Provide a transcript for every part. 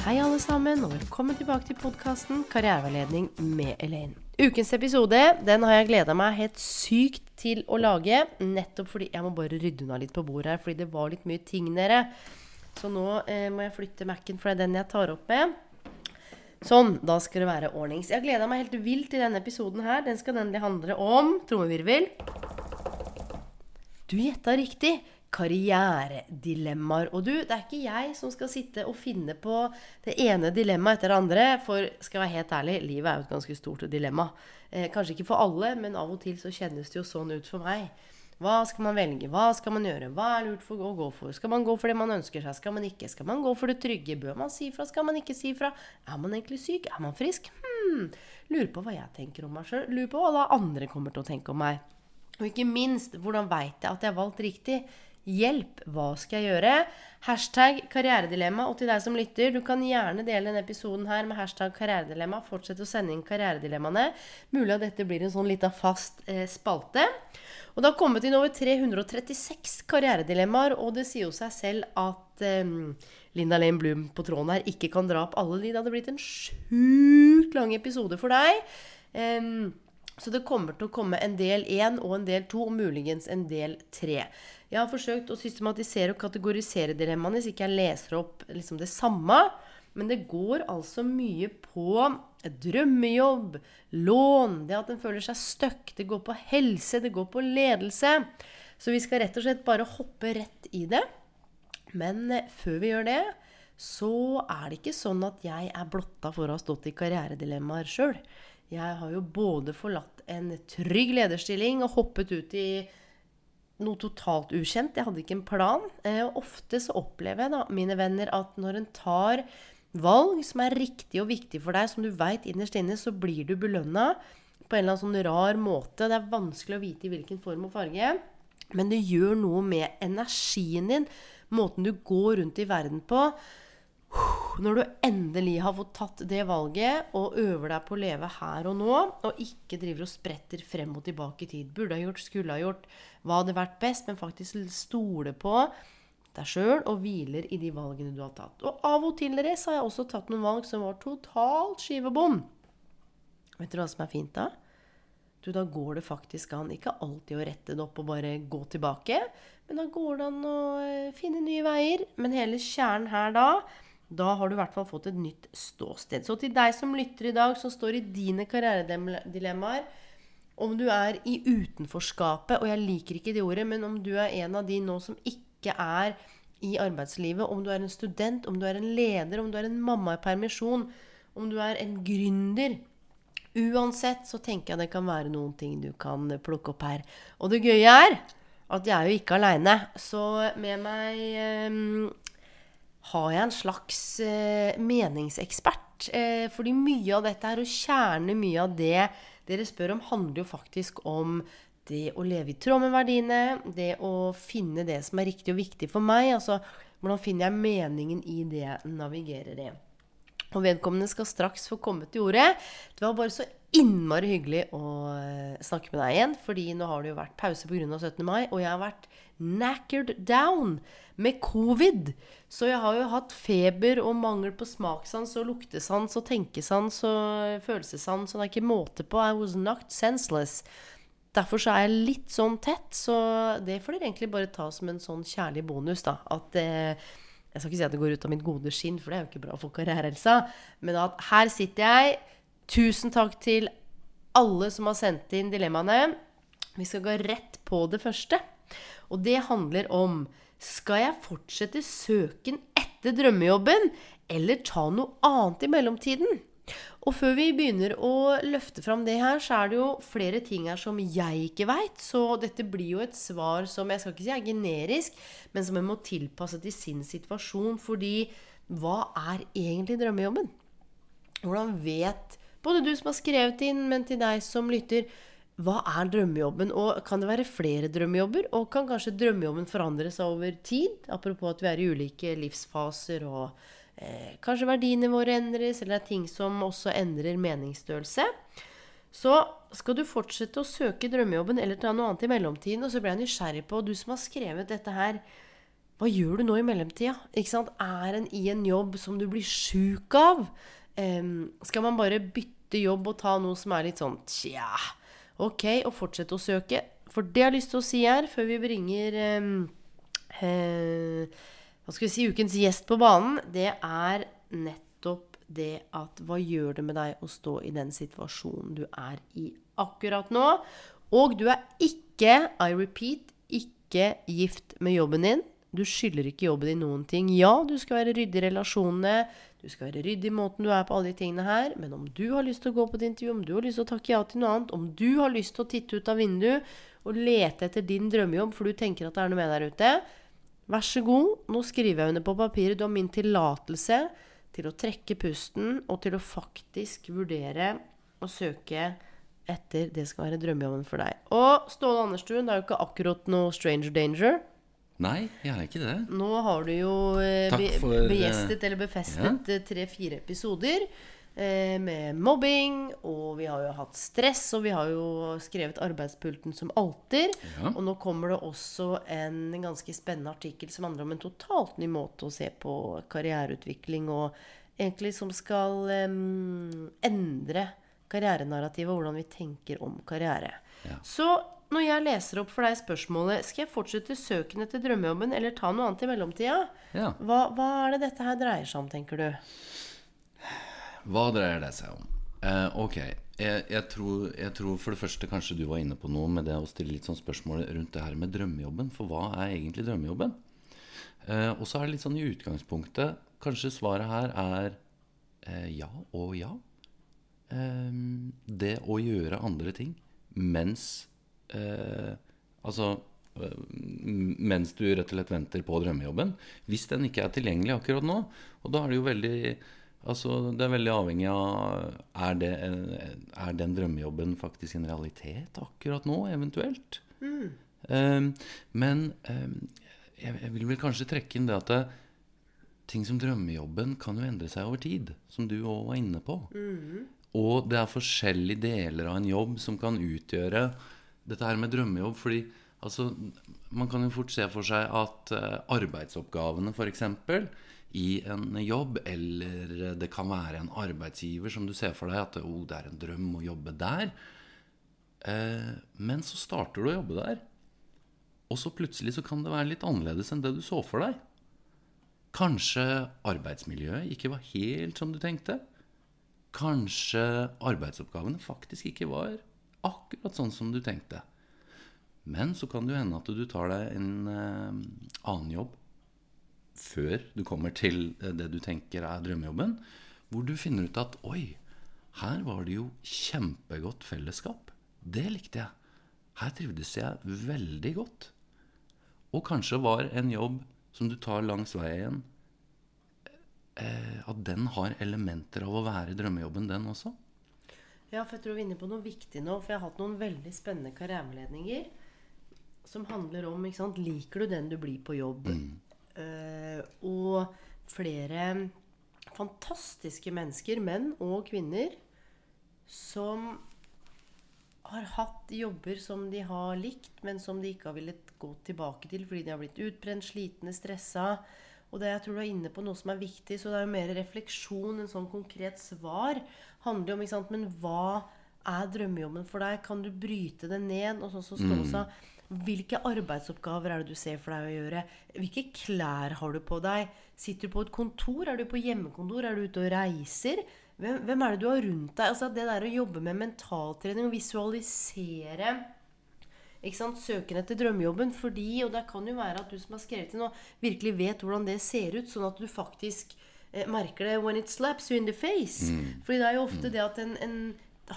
Hei, alle sammen, og velkommen tilbake til podkasten Karriereveiledning med Elaine. Ukens episode den har jeg gleda meg helt sykt til å lage. Nettopp fordi jeg må bare rydde unna litt på bordet her, fordi det var litt mye ting, dere. Så nå eh, må jeg flytte Mac-en, for det er den jeg tar opp med. Sånn, da skal det være ordnings. Jeg har gleda meg helt vilt til denne episoden her. Den skal nemlig handle om trommevirvel. Du gjetta riktig karrieredilemmaer. Og du, det er ikke jeg som skal sitte og finne på det ene dilemmaet etter det andre. For skal jeg være helt ærlig, livet er jo et ganske stort dilemma. Eh, kanskje ikke for alle, men av og til så kjennes det jo sånn ut for meg. Hva skal man velge? Hva skal man gjøre? Hva er lurt for å gå for? Skal man gå for det man ønsker seg? Skal man ikke? Skal man gå for det trygge? Bør man si fra? Skal man ikke si fra? Er man egentlig syk? Er man frisk? Hm, Lurer på hva jeg tenker om meg sjøl. Lurer på hva andre kommer til å tenke om meg. Og ikke minst, hvordan veit jeg at jeg har valgt riktig? Hjelp! Hva skal jeg gjøre? Hashtag karrieredilemma. Og til deg som lytter, du kan gjerne dele denne episoden her med hashtag karrieredilemma. Fortsett å sende inn karrieredilemmaene. Mulig at dette blir en sånn lita fast eh, spalte. Og det har kommet inn over 336 karrieredilemmaer, og det sier jo seg selv at eh, Linda Lane Bloom på tråden her ikke kan dra opp alle de. Det hadde blitt en sjukt lang episode for deg. Eh, så det kommer til å komme en del én og en del to, og muligens en del tre. Jeg har forsøkt å systematisere og kategorisere dilemmaene, så ikke jeg leser opp liksom det samme. Men det går altså mye på drømmejobb, lån, det at en føler seg stuck. Det går på helse, det går på ledelse. Så vi skal rett og slett bare hoppe rett i det. Men før vi gjør det, så er det ikke sånn at jeg er blotta for å ha stått i karrieredilemmaer sjøl. Jeg har jo både forlatt en trygg lederstilling og hoppet ut i noe totalt ukjent. Jeg hadde ikke en plan. Eh, og ofte så opplever jeg, da, mine venner, at når en tar valg som er riktig og viktig for deg, som du veit innerst inne, så blir du belønna på en eller annen sånn rar måte. Det er vanskelig å vite i hvilken form og farge. Men det gjør noe med energien din, måten du går rundt i verden på. Når du endelig har fått tatt det valget og øver deg på å leve her og nå, og ikke driver og spretter frem og tilbake i tid Burde ha gjort, skulle ha gjort, hva hadde vært best, men faktisk stole på deg sjøl og hviler i de valgene du har tatt. Og av og til dere, har jeg også tatt noen valg som var totalt skivebom. Vet dere hva som er fint da? Du, da går det faktisk an ikke alltid å rette det opp og bare gå tilbake, men da går det an å eh, finne nye veier. Men hele kjernen her da da har du i hvert fall fått et nytt ståsted. Så til deg som lytter i dag, som står i dine karrieredilemmaer, om du er i utenforskapet, og jeg liker ikke det ordet, men om du er en av de nå som ikke er i arbeidslivet, om du er en student, om du er en leder, om du er en mamma i permisjon, om du er en gründer Uansett så tenker jeg det kan være noen ting du kan plukke opp her. Og det gøye er at jeg er jo ikke aleine. Så med meg um, har jeg en slags eh, meningsekspert. Eh, fordi mye av dette her, og kjernen mye av det dere spør om, handler jo faktisk om det å leve i tråd med verdiene, det å finne det som er riktig og viktig for meg. Altså hvordan finner jeg meningen i det jeg navigerer i. Og vedkommende skal straks få komme til ordet. Det var bare så innmari hyggelig å eh, snakke med deg igjen. fordi nå har det jo vært pause pga. 17. mai, og jeg har vært knackered down med covid. Så jeg har jo hatt feber og mangel på smakssans og luktesans og tenkesans og følelsessans, så det er ikke måte på. I was knocked senseless. derfor så er jeg litt sånn tett, så det får dere egentlig bare ta som en sånn kjærlig bonus, da. At eh, Jeg skal ikke si at det går ut av mitt gode skinn, for det er jo ikke bra for karrierehelsa. Men at her sitter jeg. Tusen takk til alle som har sendt inn dilemmaene. Vi skal gå rett på det første. Og det handler om Skal jeg fortsette søken etter drømmejobben, eller ta noe annet i mellomtiden? Og før vi begynner å løfte fram det her, så er det jo flere ting her som jeg ikke veit. Så dette blir jo et svar som jeg skal ikke si er generisk, men som jeg må tilpasse til sin situasjon. Fordi hva er egentlig drømmejobben? Hvordan vet både du som har skrevet inn, men til deg som lytter, hva er drømmejobben? Og kan det være flere drømmejobber? Og kan kanskje drømmejobben forandre seg over tid? Apropos at vi er i ulike livsfaser, og eh, kanskje verdiene våre endres, eller det er ting som også endrer meningsstørrelse. Så skal du fortsette å søke drømmejobben eller ta noe annet i mellomtiden. Og så ble jeg nysgjerrig på, du som har skrevet dette her, hva gjør du nå i mellomtida? Ikke sant? Er en i en jobb som du blir sjuk av? Eh, skal man bare bytte jobb og ta noe som er litt sånn tja, ok, og fortsett å søke? For det jeg har lyst til å si her, før vi bringer eh, eh, hva skal vi si, ukens gjest på banen, det er nettopp det at hva gjør det med deg å stå i den situasjonen du er i akkurat nå? Og du er ikke, I repeat, ikke gift med jobben din. Du skylder ikke jobben din noen ting. Ja, du skal være ryddig i relasjonene. Du skal være ryddig i måten du er på alle de tingene her. Men om du har lyst til å gå på et intervju, om du har lyst til å takke ja til noe annet, om du har lyst til å titte ut av vinduet og lete etter din drømmejobb, for du tenker at det er noe med der ute, vær så god. Nå skriver jeg under på papiret. Du har min tillatelse til å trekke pusten og til å faktisk vurdere å søke etter det skal være drømmejobben for deg. Og Ståle Anderstuen, det er jo ikke akkurat noe stranger danger. Nei, jeg er ikke det. Nå har du jo eh, be for, eh, begjestet eller befestet eh, tre-fire episoder eh, med mobbing, og vi har jo hatt stress, og vi har jo skrevet arbeidspulten som alter. Ja. Og nå kommer det også en ganske spennende artikkel som handler om en totalt ny måte å se på karriereutvikling og egentlig som skal eh, endre karrierenarrativet og hvordan vi tenker om karriere. Ja. Så når jeg leser opp for deg spørsmålet Skal jeg fortsette søken etter drømmejobben eller ta noe annet i mellomtida, Ja. hva, hva er det dette her dreier seg om, tenker du? Hva dreier det seg om? Eh, ok, jeg, jeg, tror, jeg tror for det første kanskje du var inne på noe med det å stille litt sånn spørsmål rundt det her med drømmejobben. For hva er egentlig drømmejobben? Eh, og så er det litt sånn i utgangspunktet Kanskje svaret her er eh, ja og ja. Eh, det å gjøre andre ting mens eh, Altså eh, mens du rett og slett venter på drømmejobben. Hvis den ikke er tilgjengelig akkurat nå. Og da er det jo veldig Altså, det er veldig avhengig av Er, det, er den drømmejobben faktisk en realitet akkurat nå, eventuelt? Eh, men um, jeg, jeg vil vel kanskje trekke inn det at det, ting som drømmejobben kan jo endre seg over tid, som du òg var inne på. Og det er forskjellige deler av en jobb som kan utgjøre dette her med drømmejobb. fordi altså, man kan jo fort se for seg at eh, arbeidsoppgavene f.eks. i en jobb, eller det kan være en arbeidsgiver som du ser for deg at oh, det er en drøm å jobbe der. Eh, men så starter du å jobbe der. Og så plutselig så kan det være litt annerledes enn det du så for deg. Kanskje arbeidsmiljøet ikke var helt som du tenkte. Kanskje arbeidsoppgavene faktisk ikke var akkurat sånn som du tenkte. Men så kan det jo hende at du tar deg en eh, annen jobb før du kommer til eh, det du tenker er drømmejobben, hvor du finner ut at oi, her var det jo kjempegodt fellesskap. Det likte jeg. Her trivdes jeg veldig godt. Og kanskje var en jobb som du tar langs veien, eh, at den har elementer av å være drømmejobben, den også. Ja, for jeg tror vi er inne på noe viktig nå. For jeg har hatt noen veldig spennende karriereveiledninger som handler om ikke sant, Liker du den du blir på jobb? Eh, og flere fantastiske mennesker, menn og kvinner, som har hatt jobber som de har likt, men som de ikke har villet gå tilbake til fordi de har blitt utbrent, slitne, stressa. Og det jeg tror du er inne på noe som er viktig, så det er jo mer refleksjon enn sånn konkret svar. Handler jo om, sant, Men hva er drømmejobben for deg? Kan du bryte det ned? Og sånn som Ståle sa, hvilke arbeidsoppgaver er det du ser for deg å gjøre? Hvilke klær har du på deg? Sitter du på et kontor? Er du på hjemmekontor? Er du ute og reiser? Hvem, hvem er det du har rundt deg? Altså Det der å jobbe med mentaltrening og visualisere ikke sant, søken etter drømmejobben. Fordi, og det kan jo være at du som har skrevet inn, virkelig vet hvordan det ser ut, sånn at du faktisk merker det when it slaps you in the face. Fordi det er jo ofte det at en, en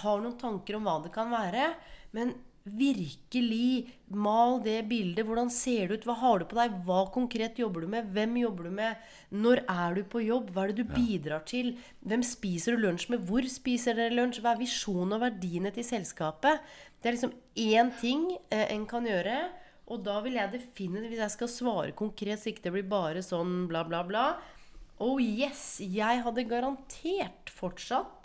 har noen tanker om hva det kan være, men virkelig mal det bildet. Hvordan ser det ut? Hva har du på deg? Hva konkret jobber du med? Hvem jobber du med? Når er du på jobb? Hva er det du bidrar til? Hvem spiser du lunsj med? Hvor spiser dere lunsj? Hva er visjonen og verdiene til selskapet? Det er liksom én ting eh, en kan gjøre. Og da vil jeg definitivt, hvis jeg skal svare konkret, så ikke det blir bare sånn bla, bla, bla Oh yes! Jeg hadde garantert fortsatt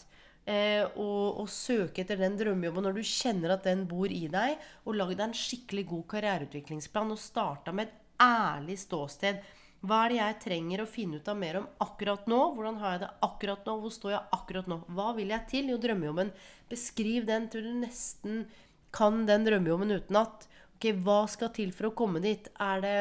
Eh, å, å, søke etter den drømmejobben når du kjenner at den bor i deg, og lagd deg en skikkelig god karriereutviklingsplan og starta med et ærlig ståsted. Hva er det jeg trenger å finne ut av mer om akkurat nå? Hvordan har jeg det akkurat nå? Hvor står jeg akkurat nå? Hva vil jeg til? Jo, drømmejobben. Beskriv den til du nesten kan den drømmejobben utenat. Ok, hva skal til for å komme dit? Er det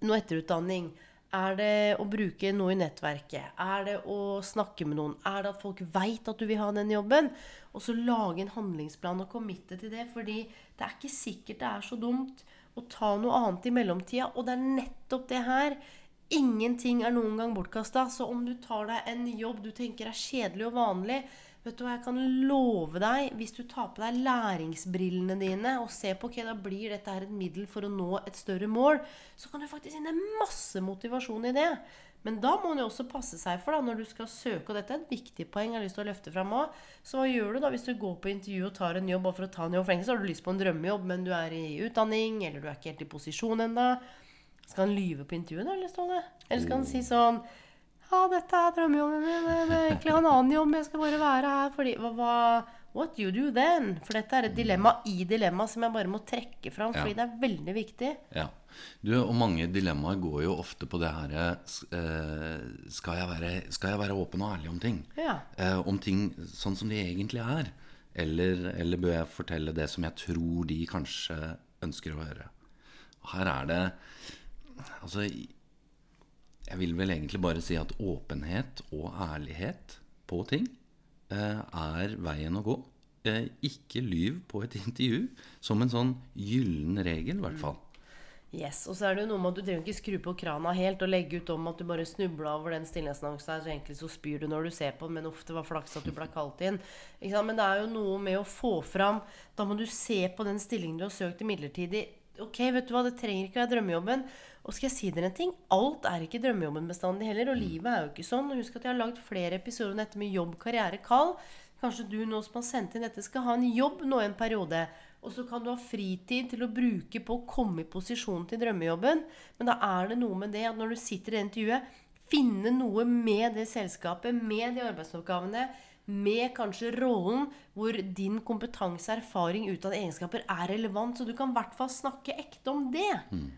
noe etterutdanning? Er det å bruke noe i nettverket? Er det å snakke med noen? Er det at folk veit at du vil ha den jobben? Og så lage en handlingsplan og committe til det. Fordi det er ikke sikkert det er så dumt å ta noe annet i mellomtida. Og det er nettopp det her. Ingenting er noen gang bortkasta. Så om du tar deg en jobb du tenker er kjedelig og vanlig, Vet du hva, Jeg kan love deg, hvis du tar på deg læringsbrillene dine og ser på ok, da blir dette her et middel for å nå et større mål, så kan du faktisk finne masse motivasjon i det. Men da må man jo også passe seg for da, når du skal søke, og dette er et viktig poeng jeg har lyst til å løfte fram også, Så hva gjør du da hvis du går på intervju og tar en jobb og for å ta en jobb? For så har du lyst på en drømmejobb, men du er i utdanning, eller du er ikke helt i posisjon ennå. Skal han lyve på intervjuet, da, eller Ståle? Eller skal han si sånn ja, dette er drømmejobben min. Jeg vil egentlig ha en annen jobb. Jeg skal bare være her fordi hva, hva, What you do then? For dette er et dilemma i dilemma som jeg bare må trekke fram, fordi ja. det er veldig viktig. Ja. Du, og mange dilemmaer går jo ofte på det her eh, skal, jeg være, skal, jeg være, åpen og ærlig om ting? Ja. Eh, om ting sånn som de egentlig er? Eller, eller, bør jeg fortelle det som jeg tror de kanskje ønsker å høre? Her er det Altså jeg vil vel egentlig bare si at åpenhet og ærlighet på ting eh, er veien å gå. Eh, ikke lyv på et intervju, som en sånn gyllen regel, i hvert fall. Yes, Og så er det jo noe med at du trenger ikke skru på krana helt og legge ut om at du bare snubla over den stillhetsannonsen her, så egentlig så spyr du når du ser på den, men ofte var flaks at du ble kalt inn. Men det er jo noe med å få fram Da må du se på den stillingen du har søkt i midlertidig. Ok, vet du hva, det trenger ikke være drømmejobben. Og skal jeg si dere en ting? Alt er ikke drømmejobben bestandig heller. Og livet er jo ikke sånn. Husk at jeg har lagd flere episoder om dette med jobb, karriere, kall. Kanskje du nå som har sendt inn dette, skal ha en jobb nå en periode. Og så kan du ha fritid til å bruke på å komme i posisjon til drømmejobben. Men da er det noe med det at når du sitter i det intervjuet, finne noe med det selskapet, med de arbeidsoppgavene, med kanskje rollen hvor din kompetanse, erfaring, utad egenskaper er relevant. Så du kan i hvert fall snakke ekte om det. Mm.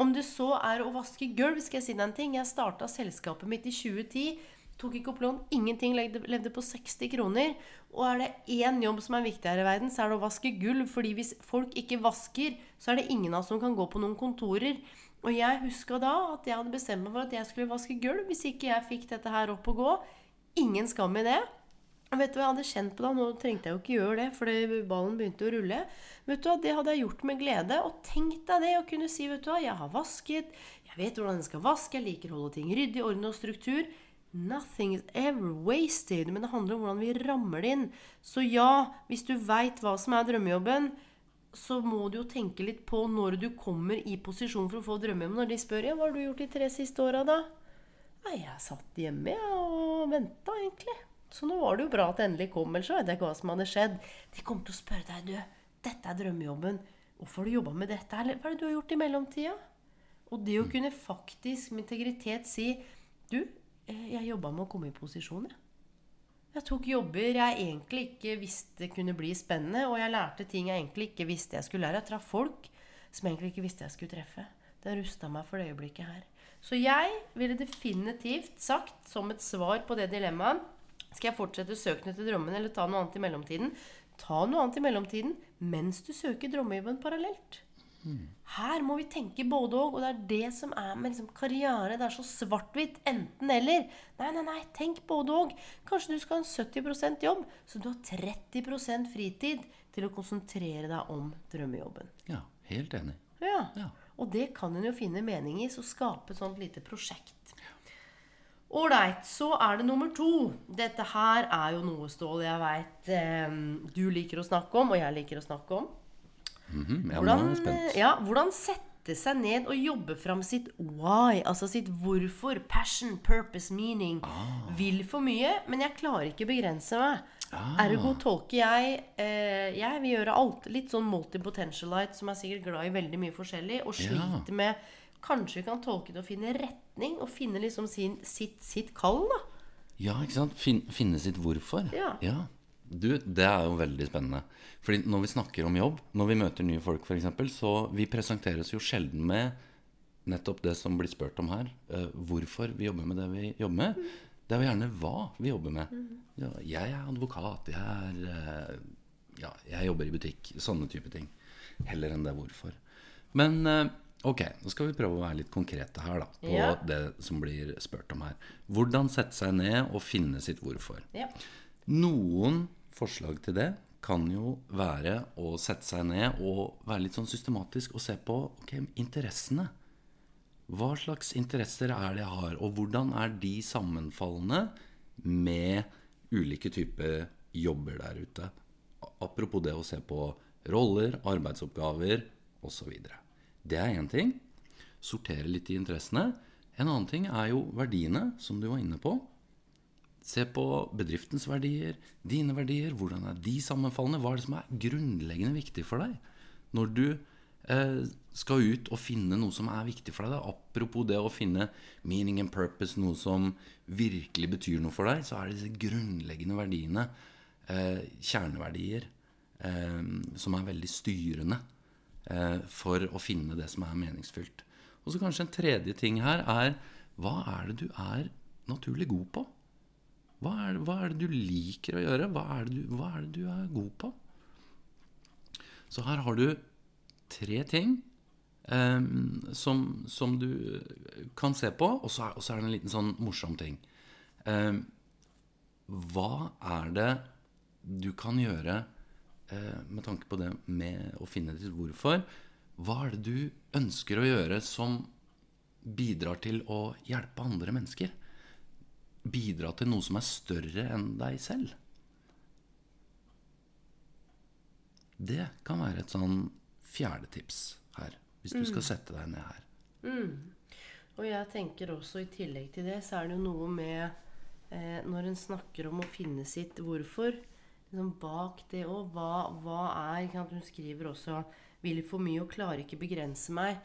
Om det så er å vaske gulv, skal jeg si deg en ting. Jeg starta selskapet mitt i 2010. Tok ikke opp lån. Ingenting. Levde, levde på 60 kroner. Og er det én jobb som er viktigere i verden, så er det å vaske gulv. fordi hvis folk ikke vasker, så er det ingen av oss som kan gå på noen kontorer. Og jeg huska da at jeg hadde bestemt meg for at jeg skulle vaske gulv hvis ikke jeg fikk dette her opp og gå. Ingen skam i det. Vet du hva jeg hadde kjent på da? Nå trengte jeg jo ikke gjøre det, for ballen begynte å rulle. Vet du hva, Det hadde jeg gjort med glede. Og tenk deg det å kunne si vet du hva, jeg har vasket, jeg vet hvordan jeg skal vaske, jeg liker å holde ting ryddig, orden og struktur. Nothing is ever wasted. Men det handler om hvordan vi rammer det inn. Så ja, hvis du veit hva som er drømmejobben, så må du jo tenke litt på når du kommer i posisjon for å få drømmejobben. Når de spør ja, hva har du gjort de tre siste åra, da? Nei, jeg satt hjemme og venta, egentlig. Så nå var det jo bra at det endelig kom, ellers vet jeg ikke hva som hadde skjedd. De kommer til å spørre deg, du, dette er drømmejobben. Hvorfor har du jobba med dette? Eller hva er det du har gjort i mellomtida? Og det å mm. kunne faktisk med integritet si Du, eh, jeg jobba med å komme i posisjon, jeg. Jeg tok jobber jeg egentlig ikke visste kunne bli spennende, og jeg lærte ting jeg egentlig ikke visste jeg skulle lære. Jeg traff folk som jeg egentlig ikke visste jeg skulle treffe. Det rusta meg for det øyeblikket her. Så jeg ville definitivt sagt, som et svar på det dilemmaet Skal jeg fortsette søken etter drømmene eller ta noe annet i mellomtiden? Ta noe annet i mellomtiden mens du søker drømmejobben parallelt. Her må vi tenke både og, og det er det som er med liksom karriere. Det er så svart-hvitt. Enten-eller. Nei, nei, nei. Tenk både og. Kanskje du skal ha en 70% jobb, så du har 30% fritid til å konsentrere deg om drømmejobben. Ja, helt enig. Ja. Ja. Og det kan en jo finne mening i, så skape et sånt lite prosjekt. Ålreit, så er det nummer to. Dette her er jo noe, Stål, jeg veit eh, du liker å snakke om, og jeg liker å snakke om. Mhm, ja, nå er Hvordan, spent. ja, hvordan sette seg ned og jobbe fram sitt why, altså sitt hvorfor, passion, purpose, meaning. Ah. Vil for mye, men jeg klarer ikke begrense meg. Ergo tolker jeg eh, Jeg vil gjøre alt. Litt sånn multipotentialite som er sikkert glad i veldig mye forskjellig, og Ja. sliter med Kanskje kan tolke det å finne retning, og finne liksom sin, sitt, sitt kall, da. Ja, ikke sant? Fin, finne sitt hvorfor. Ja. Du, det er jo veldig spennende. Fordi når vi snakker om jobb, når vi møter nye folk f.eks., så vi presenteres jo sjelden med nettopp det som blir spurt om her. eh, hvorfor vi jobber med det vi jobber med. Det er jo gjerne hva vi jobber med. Ja, jeg er advokat, jeg er eh, Ja, jeg jobber i butikk. Sånne type ting. Heller enn det hvorfor. Men eh, ok, nå skal vi prøve å være litt konkrete her, da. På Ja. det som blir spurt om her. Hvordan sette seg ned og finne sitt hvorfor. Ja. Noen forslag til det kan jo være å sette seg ned og være litt sånn systematisk og se på ok, interessene. Hva slags interesser er det jeg har, og hvordan er de sammenfallende med ulike typer jobber der ute? Apropos det å se på roller, arbeidsoppgaver osv. Det er én ting. Sortere litt i interessene. En annen ting er jo verdiene, som du var inne på. Se på bedriftens verdier, dine verdier. Hvordan er de sammenfallende? Hva er det som er grunnleggende viktig for deg? Når du eh, skal ut og finne noe som er viktig for deg, da. apropos det å finne meaning and purpose, noe som virkelig betyr noe for deg, så er det disse grunnleggende verdiene, eh, kjerneverdier, eh, som er veldig styrende for å finne det som er meningsfylt. Og så kanskje en tredje ting her er hva er det du er naturlig god på? Hva er, det, hva er det du liker å gjøre? Hva er, du, hva er det du er god på? Så her har du tre ting eh, som, som du kan se på, og så er, og så er det en liten sånn morsom ting. Eh, hva er det du kan gjøre eh, med tanke på det med å finne ditt hvorfor? Hva er det du ønsker å gjøre som bidrar til å hjelpe andre mennesker? Bidra til noe som er større enn deg selv? Det kan være et sånn fjerde tips her, hvis du skal sette deg ned her. Og jeg tenker også i tillegg til det, så er det jo noe med eh, Når en snakker om å finne sitt hvorfor liksom Bak det òg, hva, hva er sant? Hun skriver også 'Vil for mye og klarer ikke begrense meg'.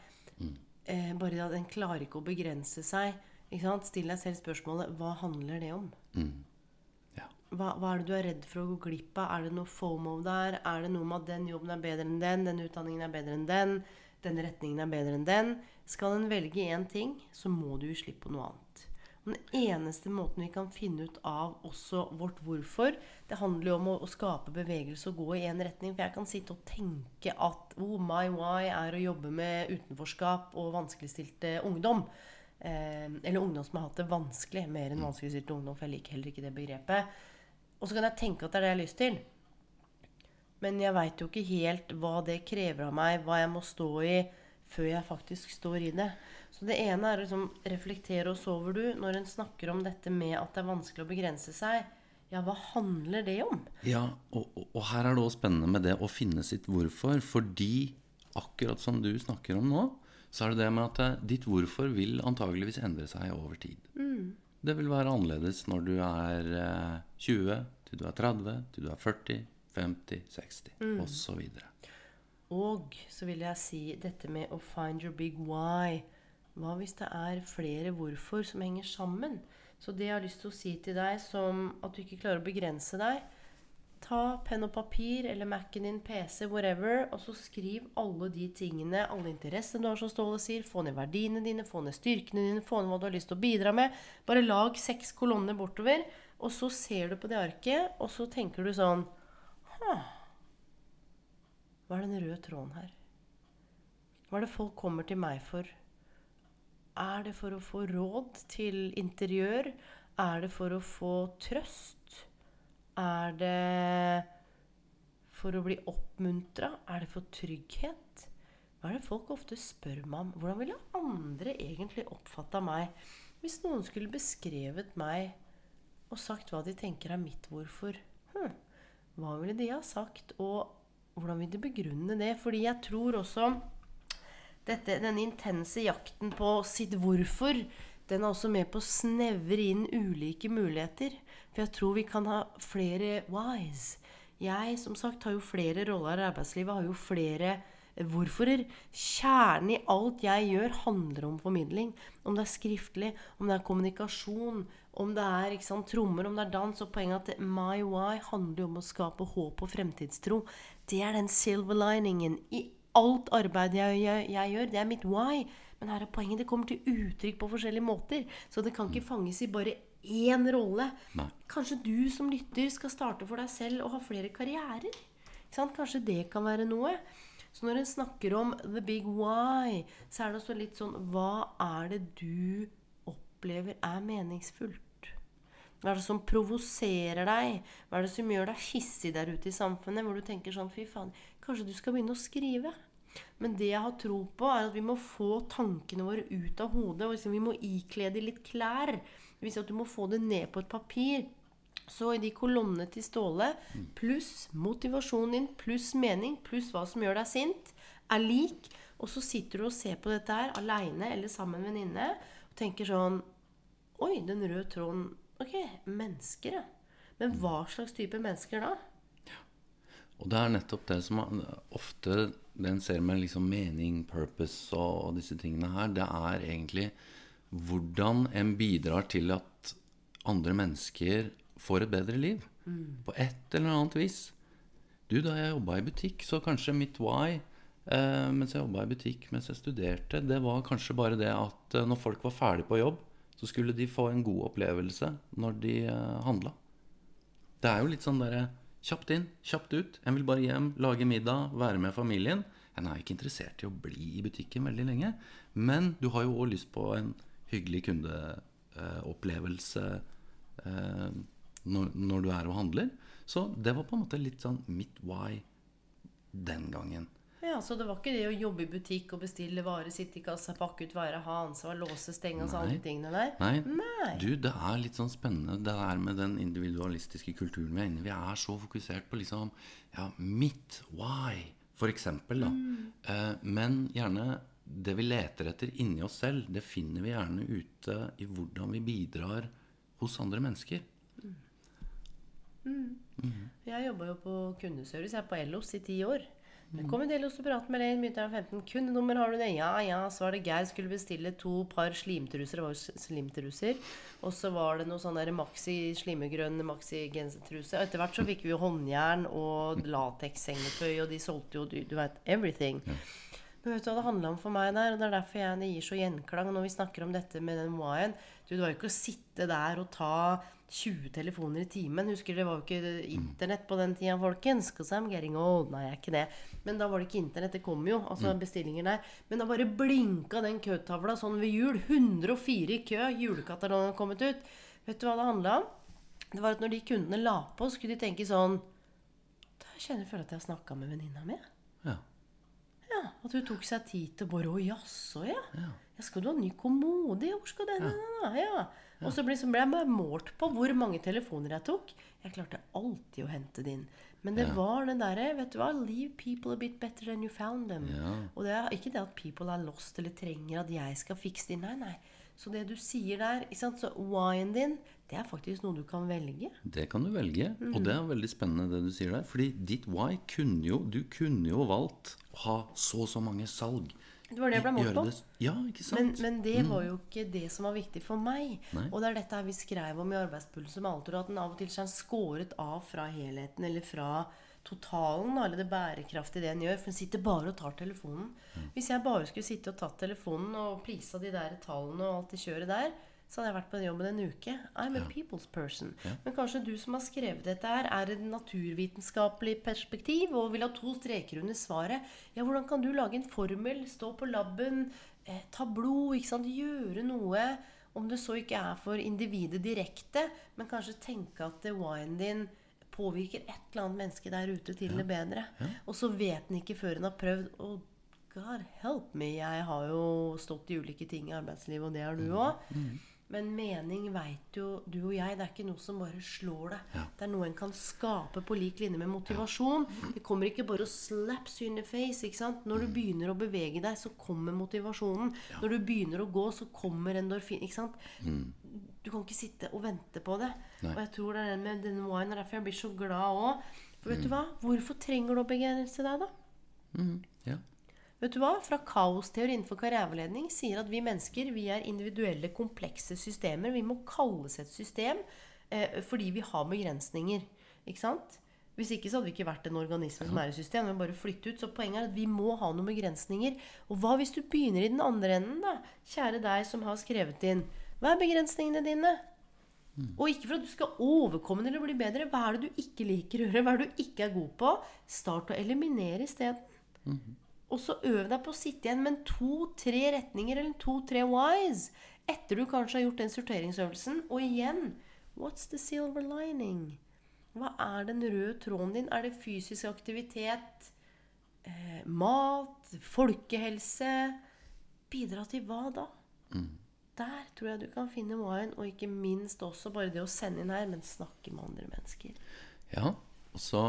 Eh, bare at en klarer ikke å begrense seg. Ikke sant? Still deg selv spørsmålet hva handler det om? Ja. Hva, hva er det du er redd for å gå glipp av? Er det noe FOMO der? Er det noe med at den jobben er bedre enn den, den utdanningen er bedre enn den, den retningen er bedre enn den? Skal en velge én ting, så må du gi slipp på noe annet. Den eneste måten vi kan finne ut av også vårt hvorfor, det handler jo om å, å skape bevegelse og gå i én retning. For jeg kan sitte og tenke at oh, my why er å jobbe med utenforskap og vanskeligstilte ungdom. Eh, eller ungdom som har hatt det vanskelig, mer enn vanskeligstilte ungdom, for jeg liker heller ikke det begrepet. Og så kan jeg tenke at det er det jeg har lyst til. Men jeg veit jo ikke helt hva det krever av meg, hva jeg må stå i før jeg faktisk står i det. Så det ene er å liksom reflektere og sover du når en snakker om dette med at det er vanskelig å begrense seg. Ja, hva handler det om? Ja, og, og, og her er det også spennende med det å finne sitt hvorfor. Fordi akkurat som du snakker om nå, så er det det med at eh, ditt hvorfor vil antageligvis endre seg over tid. Det vil være annerledes når du er eh, 20, til du er 30, til du er 40, 50, 60 Mm. videre. Og så vil jeg si dette med å find your big why. Hva hvis det er flere hvorfor som henger sammen? Så det jeg har lyst til å si til deg som at du ikke klarer å begrense deg, ta penn og papir eller Mac-en din, PC, whatever, og så skriv alle de tingene, alle interessene du har, som Ståle sier. Få ned verdiene dine, få ned styrkene dine, få ned hva du har lyst til å bidra med. Bare lag seks kolonner bortover. Og så ser du på det arket, og så tenker du sånn «Hm, Hva er den røde tråden her? Hva er det folk kommer til meg for? Er det for å få råd til interiør? Er det for å få trøst? Er det for å bli oppmuntra? Er det for trygghet? Hva er det folk ofte spør meg om? Hvordan ville andre egentlig oppfatta meg hvis noen skulle beskrevet meg og sagt hva de tenker er mitt hvorfor? Hm, hva ville de ha sagt, og hvordan vil du begrunne det? Fordi jeg tror også dette, denne intense jakten på sitt hvorfor, den er også med på å snevre inn ulike muligheter. For jeg tror vi kan ha flere whys. Jeg som sagt har jo flere roller i arbeidslivet, har jo flere hvorforer. Kjernen i alt jeg gjør, handler om formidling. Om det er skriftlig, om det er kommunikasjon, om det er sant, trommer, om det er dans. Og poenget at my why handler om å skape håp og fremtidstro. Det er den silver liningen i alt arbeid jeg, jeg, jeg gjør. Det er mitt why. Men her er poenget. Det kommer til uttrykk på forskjellige måter. Så det kan ikke fanges i bare én rolle. Nei. Kanskje du som lytter skal starte for deg selv og ha flere karrierer. Kanskje det kan være noe. Så når en snakker om the big why, så er det også litt sånn Hva er det du opplever er meningsfullt? Hva er det som provoserer deg? Hva er det som gjør deg hissig der ute i samfunnet? Hvor du tenker sånn Fy faen, kanskje du skal begynne å skrive? Men det jeg har tro på, er at vi må få tankene våre ut av hodet. og liksom Vi må ikle de litt klær. Det vil si at du må få det ned på et papir. Så i de kolonnene til Ståle, pluss motivasjonen din, pluss mening, pluss hva som gjør deg sint, er lik. Og så sitter du og ser på dette her aleine eller sammen med en venninne og tenker sånn Oi, den røde tråden Ok, mennesker, ja. Men hva slags type mennesker da? Og det er nettopp det som ofte den ser med liksom mening, purpose og, og disse tingene her, det er egentlig hvordan en bidrar til at andre mennesker får et bedre liv. På et eller annet vis. Du, da jeg jobba i butikk, så kanskje mitt why eh, mens jeg jobba i butikk, mens jeg studerte, det var kanskje bare det at eh, når folk var ferdig på jobb, så skulle de få en god opplevelse når de eh, handla. Det er jo litt sånn derre kjapt inn, kjapt ut. En vil bare hjem, lage middag, være med familien. En er ikke interessert i å bli i butikken veldig lenge. Men du har jo òg lyst på en hyggelig kundeopplevelse eh, når du er og handler. Så det var på en måte litt sånn mitt why den gangen. Ja, Så det var ikke det å jobbe i butikk og bestille varer, sitte i kassa, pakke ut varer, ha ansvar, låse, stenge og alle Nei. de tingene der? Nei, Nei. du, det er litt sånn spennende det der med den individualistiske kulturen vi er inne i. Vi er så fokusert på liksom ja, mitt why, for eksempel. Da. Eh, men gjerne det vi leter etter inni oss selv, det finner vi gjerne ute i hvordan vi bidrar hos andre mennesker. Jeg jobba jo på kundeservice jeg er på Ellos i ti år. Det kom en del pratet med deg. Begynte jeg med 15. Kundenummer har du det? Ja, ja. Så var det Geir skulle bestille to par slimtruser. Det var jo slimtruser. Og så var det noe sånn der maxi slimegrønn maxi gensertruse. Og etter hvert så fikk vi jo håndjern og latekssengetøy, og de solgte jo, du, du vet, everything. Men vet du hva det handla om for meg der? Og det er derfor jeg, det gir så gjenklang når vi snakker om dette med den Y-en. Du, det var jo ikke å sitte der og ta 20 telefoner i timen. Husker Det var jo ikke internett på den tida, folkens. 'Cause I'm getting old. Nei, jeg er ikke det. Men da var det ikke internett. Det kom jo. Altså bestillinger der. Men da bare blinka den køtavla sånn ved jul. 104 i kø. Julekatalogen har kommet ut. Vet du hva det handla om? Det var at når de kundene la på, skulle de tenke sånn Da kjenner jeg føler at jeg har snakka med venninna mi. Ja. Ja, At hun tok seg tid til bare Å, jaså, ja. ja. Skal du ha ny kommode? Hvor skal den ja. Ja. Og så ble, så ble jeg bare målt på hvor mange telefoner jeg tok. Jeg klarte alltid å hente det inn. Men det var det derre Vet du hva? Leave people a bit better than you found them. Ja. Og det er ikke det at people er lost eller trenger at jeg skal fikse det. Nei, nei. Så det du sier der ikke sant? Så why-en din, det er faktisk noe du kan velge. Det kan du velge, og det er veldig spennende det du sier der. Fordi ditt why kunne jo Du kunne jo valgt å ha så og så mange salg. Det var det jeg ble målt på. Ja, ikke sant? Men, men det var jo ikke det som var viktig for meg. Nei. Og det er dette her vi skrev om i Arbeidspulsen med Altor, at den av og til er skåret av fra helheten eller fra totalen, eller det bærekraftige det en gjør. For en sitter bare og tar telefonen. Hvis jeg bare skulle sitte og tatt telefonen og plisa de der tallene og alt det kjøret der, så hadde jeg vært på den jobben en uke. I'm a people's person. Men kanskje du som har skrevet dette her, er et naturvitenskapelig perspektiv og vil ha to streker under svaret. Ja, hvordan kan du lage en formel, stå på laben, eh, ta blod, ikke sant, gjøre noe om det så ikke er for individet direkte, men kanskje tenke at winen din påvirker et eller annet menneske der ute til det bedre. Og så vet en ikke før en har prøvd. Og God help me, jeg har jo stått i ulike ting i arbeidslivet, og det har du òg. Men mening veit jo du og jeg. Det er ikke noe som bare slår deg. Det er noe en kan skape på lik linje med motivasjon. Det kommer ikke bare og slaps you in the face. ikke sant? Når du begynner å bevege deg, så kommer motivasjonen. Når du begynner å gå, så kommer endorfin. ikke sant? Du kan ikke sitte og vente på det. Og jeg tror det er den med denne wine, derfor jeg blir så glad òg. For vet du hva? Hvorfor trenger du å begrense deg, da? Ja. Vet du hva? Fra kaosteori innenfor karriereveiledning sier at vi mennesker vi er individuelle, komplekse systemer. Vi må kalles et system eh, fordi vi har begrensninger. Ikke sant? Hvis ikke så hadde vi ikke vært en organisme som er i system. Vi bare flytte ut. Så poenget er at vi må ha noen begrensninger. Og hva hvis du begynner i den andre enden, da? Kjære deg som har skrevet inn. Hva er begrensningene dine? Og ikke for at du skal overkomme det eller bli bedre. Hva er det du ikke liker å gjøre? Hva er det du ikke er god på? Start å eliminere isteden. Og så øv deg på å sitte igjen med to-tre retninger eller to-tre whys etter du kanskje har gjort den sorteringsøvelsen. Og igjen What's the silver lining? Hva er den røde tråden din? Er det fysisk aktivitet? Eh, mat? Folkehelse? Bidra til hva da? Der tror jeg du kan finne wine, og ikke minst også bare det å sende inn her, men snakke med andre mennesker. Ja, så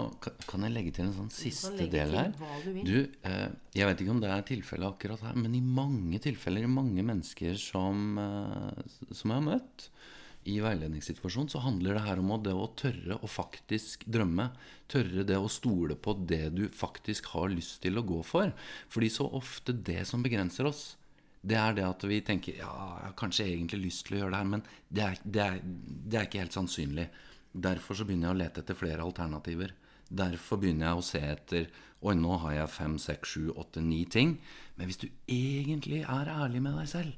kan jeg legge til en sånn siste del her. du. Du, eh, jeg vet ikke om det er tilfellet akkurat her, men i mange tilfeller, i mange mennesker som, eh, som jeg har møtt i veiledningssituasjonen, så handler det her om det å tørre å faktisk drømme. Tørre det å stole på det du faktisk har lyst til å gå for. Fordi så ofte det som begrenser oss, det er det at vi tenker ja, jeg har kanskje egentlig lyst til å gjøre det her, men det er, det er, det er ikke helt sannsynlig. Derfor så begynner jeg å lete etter flere alternativer. Derfor begynner jeg å se etter Oi, nå har jeg fem, seks, sju, åtte, ni ting. Men hvis du egentlig er ærlig med deg selv,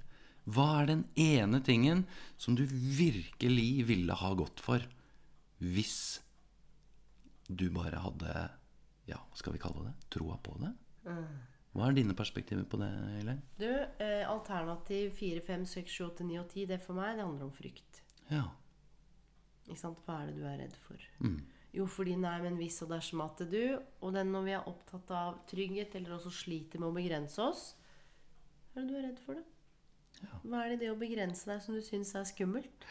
hva er den ene tingen som du virkelig ville ha gått for hvis du bare hadde Ja, hva skal vi kalle det? Troa på det? Hva er dine perspektiver på det, Elaine? Du, eh, alternativ 4, 5, 6, 7, 8, 9 og 10, det for meg, det handler om frykt. Ja. Hva er det du er redd for? Jo, fordi nei, men hvis og dersom at du Og den når vi er opptatt av trygghet, eller også sliter med å begrense oss Hva er det du er redd for, da? Hva er det i det å begrense deg som du syns er skummelt?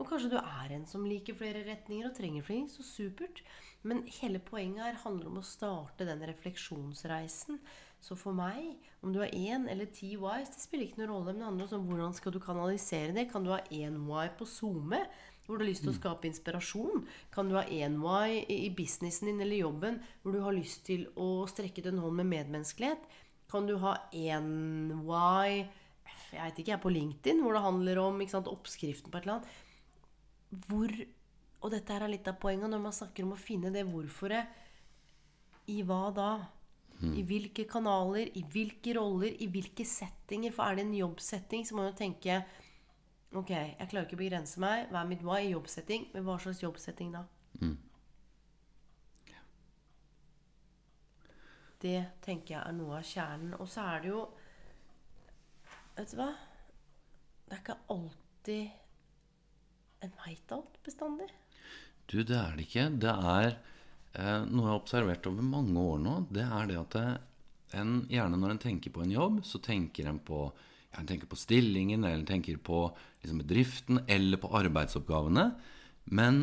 Og kanskje du er en som liker flere retninger og trenger flere, så supert. Men hele poenget her handler om å starte den refleksjonsreisen. Så for meg, om du har én eller ti whys, det spiller ikke noen rolle. Men det handler om hvordan skal du kanalisere det. Kan du ha én why på SoMe, hvor du har lyst til å skape inspirasjon? Kan du ha én why i businessen din eller jobben, hvor du har lyst til å strekke ut en hånd med medmenneskelighet? Kan du ha én why jeg vet ikke, jeg er på LinkedIn, hvor det handler om sant, oppskriften på et eller annet hvor Og dette her er litt av poenget når man snakker om å finne det hvorforet. I hva da? I hvilke kanaler, i hvilke roller, i hvilke settinger? For er det en jobbsetting, så må man jo tenke Ok, jeg klarer ikke å begrense meg. Hva er mitt hva i jobbsetting? Men hva slags jobbsetting da? Det tenker jeg er noe av kjernen. Og så er det jo Vet du hva? Det er ikke alltid en veit alt bestandig. Du, det er det ikke. Det er noe jeg har observert over mange år nå. Det er det at en, gjerne når en tenker på en jobb, så tenker en på, ja, en tenker på stillingen, eller en tenker på liksom, bedriften, eller på arbeidsoppgavene. Men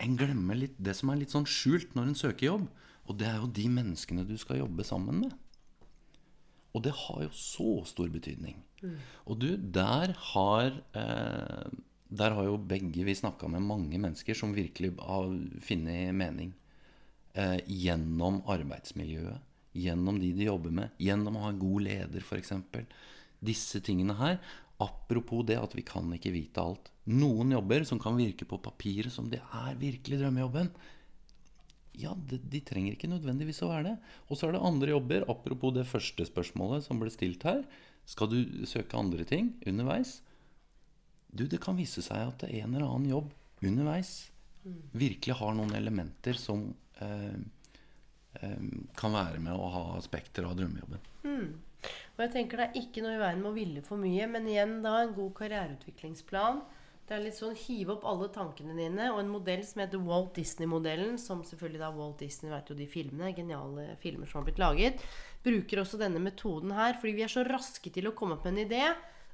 en glemmer litt det som er litt sånn skjult når en søker jobb. Og det er jo de menneskene du skal jobbe sammen med. Og det har jo så stor betydning. Og du, der har eh, Der har jo begge vi snakka med mange mennesker som virkelig har funnet mening. Eh, gjennom arbeidsmiljøet. Gjennom de de jobber med. Gjennom å ha en god leder, f.eks. Disse tingene her. Apropos det at vi kan ikke vite alt. Noen jobber som kan virke på papiret som det er virkelig drømmejobben. Ja, de, de trenger ikke nødvendigvis å være det. Og så er det andre jobber. Apropos det første spørsmålet som ble stilt her. Skal du søke andre ting underveis? Du, det kan vise seg at en eller annen jobb underveis virkelig har noen elementer som kan være med å ha spekter av drømmejobben. Og jeg tenker det er ikke noe i veien med å ville for mye, men igjen da en god karriereutviklingsplan. Det er litt sånn hive opp alle tankene dine, og en modell som heter Walt Disney-modellen, som selvfølgelig da Walt Disney vet jo de filmene, geniale filmer som har blitt laget, bruker også denne metoden her, fordi vi er så raske til å komme opp med en idé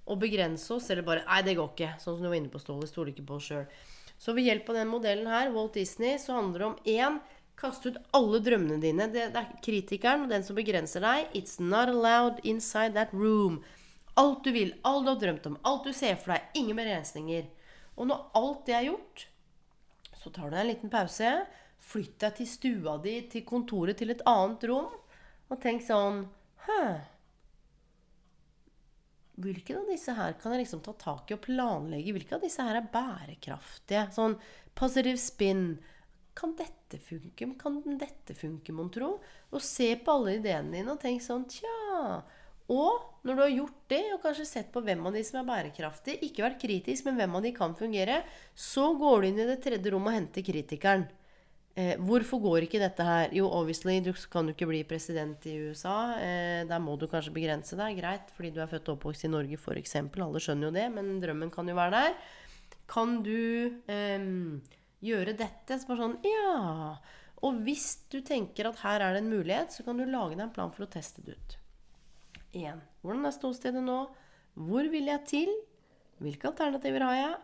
og begrense oss, eller bare Nei, det går ikke. Sånn som du var inne på, Ståle. Stoler ikke på oss sjøl. Så ved hjelp av den modellen her, Walt Disney, så handler det om én Kaste ut alle drømmene dine. Det, det er kritikeren, og den som begrenser deg. It's not allowed inside that room. Alt du vil, alt du har drømt om, alt du ser for deg. Ingen begrensninger. Og når alt det er gjort, så tar du deg en liten pause. Flytt deg til stua di, til kontoret, til et annet rom. Og tenk sånn Hæ? Hvilken av disse her kan jeg liksom ta tak i og planlegge? Hvilke av disse her er bærekraftige? Sånn positive spin. Kan dette funke? Kan dette funke, mon tro? Og se på alle ideene dine og tenk sånn Tja. Og når du har gjort det, og kanskje sett på hvem av de som er bærekraftige, ikke vært kritisk, men hvem av de kan fungere, så går du inn i det tredje rommet og henter kritikeren. Eh, hvorfor går ikke dette her? Jo, obviously, du kan jo ikke bli president i USA. Eh, der må du kanskje begrense deg. Greit, fordi du er født og oppvokst i Norge, f.eks. Alle skjønner jo det, men drømmen kan jo være der. Kan du eh, gjøre dette? Så bare sånn Ja. Og hvis du tenker at her er det en mulighet, så kan du lage deg en plan for å teste det ut. 1. Hvordan er ståstedet nå? Hvor vil jeg til? Hvilke alternativer har jeg?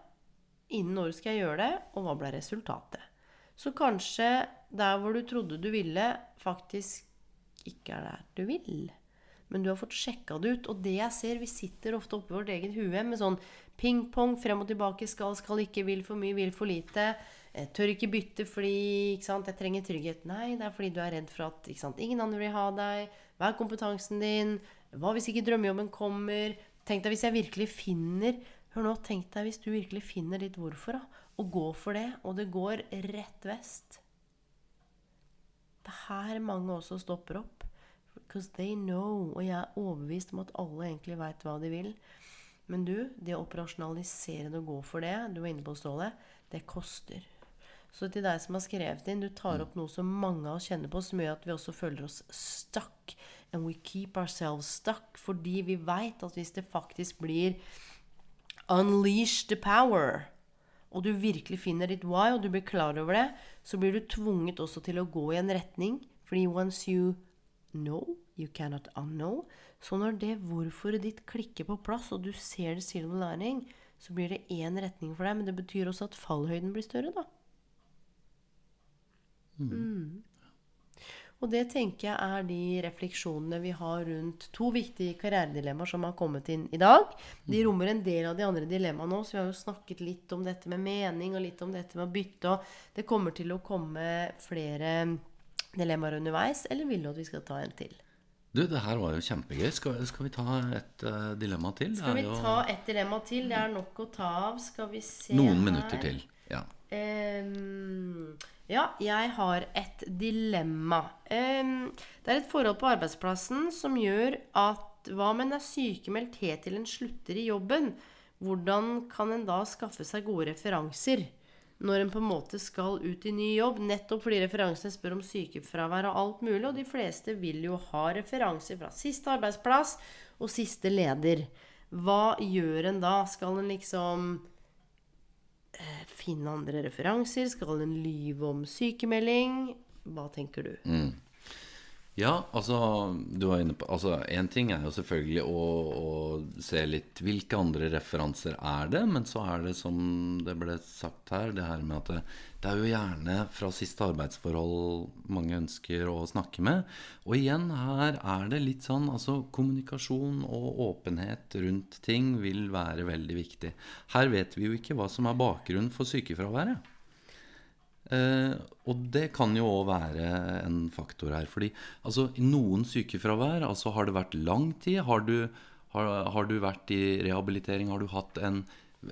Innen når skal jeg gjøre det? Og hva ble resultatet? Så kanskje der hvor du trodde du ville, faktisk ikke er der du vil. Men du har fått sjekka det ut. Og det jeg ser, vi sitter ofte oppi vårt eget hue med sånn ping-pong, frem og tilbake, skal, skal ikke, vil for mye, vil for lite. Jeg tør ikke bytte fordi ikke jeg trenger trygghet. Nei, det er fordi du er redd for at sant, ingen andre vil ha deg. Hva er kompetansen din? Hva hvis ikke drømmejobben kommer? Tenk deg hvis jeg virkelig finner Hør nå, tenk deg hvis du virkelig finner ditt hvorfor, da. Og går for det, og det går rett vest. Det er her mange også stopper opp. Because they know. Og jeg er overbevist om at alle egentlig veit hva de vil. Men du, det å operasjonalisere det og gå for det, du var inne på Ståle, det koster. Så til deg som har skrevet inn, du tar opp noe som mange av oss kjenner på, som gjør at vi også føler oss stuck. And we keep ourselves stuck. Fordi vi veit at hvis det faktisk blir unleash the power, og du virkelig finner ditt why, og du blir klar over det, så blir du tvunget også til å gå i en retning. Fordi once you know, you cannot unknow. Så når det hvorfor ditt klikker på plass, og du ser det silver lining, så blir det én retning for deg. Men det betyr også at fallhøyden blir større, da. Mm. Og det tenker jeg er de refleksjonene vi har rundt to viktige karrieredilemmaer som har kommet inn i dag. De rommer en del av de andre dilemmaene òg, så vi har jo snakket litt om dette med mening og litt om dette med å bytte. Og det kommer til å komme flere dilemmaer underveis, eller vil du at vi skal ta en til? Du, det her var jo kjempegøy. Skal, skal vi ta et uh, dilemma til? Skal vi ta et dilemma til? Det er nok å ta av. Skal vi se Noen her. minutter til. Ja. Ehm, ja, jeg har et dilemma. Ehm, det er et forhold på arbeidsplassen som gjør at hva om en er sykemeldt helt til en slutter i jobben? Hvordan kan en da skaffe seg gode referanser når en på en måte skal ut i ny jobb? Nettopp fordi referansene spør om sykefravær og alt mulig, og de fleste vil jo ha referanser fra siste arbeidsplass og siste leder. Hva gjør en da? Skal en liksom finne andre referanser? Skal en lyve om sykemelding? Hva tenker du? Ja, altså du var inne på Altså, én ting er jo selvfølgelig å, å se litt hvilke andre referanser er det, men så er det som det ble sagt her, det her med at det, det er jo gjerne fra siste arbeidsforhold mange ønsker å snakke med. Og igjen, her er det litt sånn Altså, kommunikasjon og åpenhet rundt ting vil være veldig viktig. Her vet vi jo ikke hva som er bakgrunnen for sykefraværet. Eh, og det kan jo òg være en faktor her. Fordi altså, i noen sykefravær altså, har det vært lang tid. Har du, har, har du vært i rehabilitering? Har du hatt en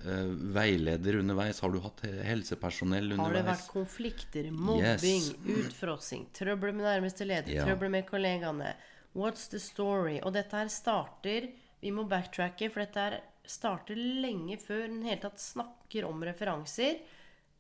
eh, veileder underveis? Har du hatt helsepersonell underveis? Har det vært konflikter, mobbing, Yes. utfrossing, trøbbel med nærmeste leder, Ja. trøbbel med kollegaene? What's the story? Og dette her starter Vi må backtracke, for dette her starter lenge før den hele tatt snakker om referanser.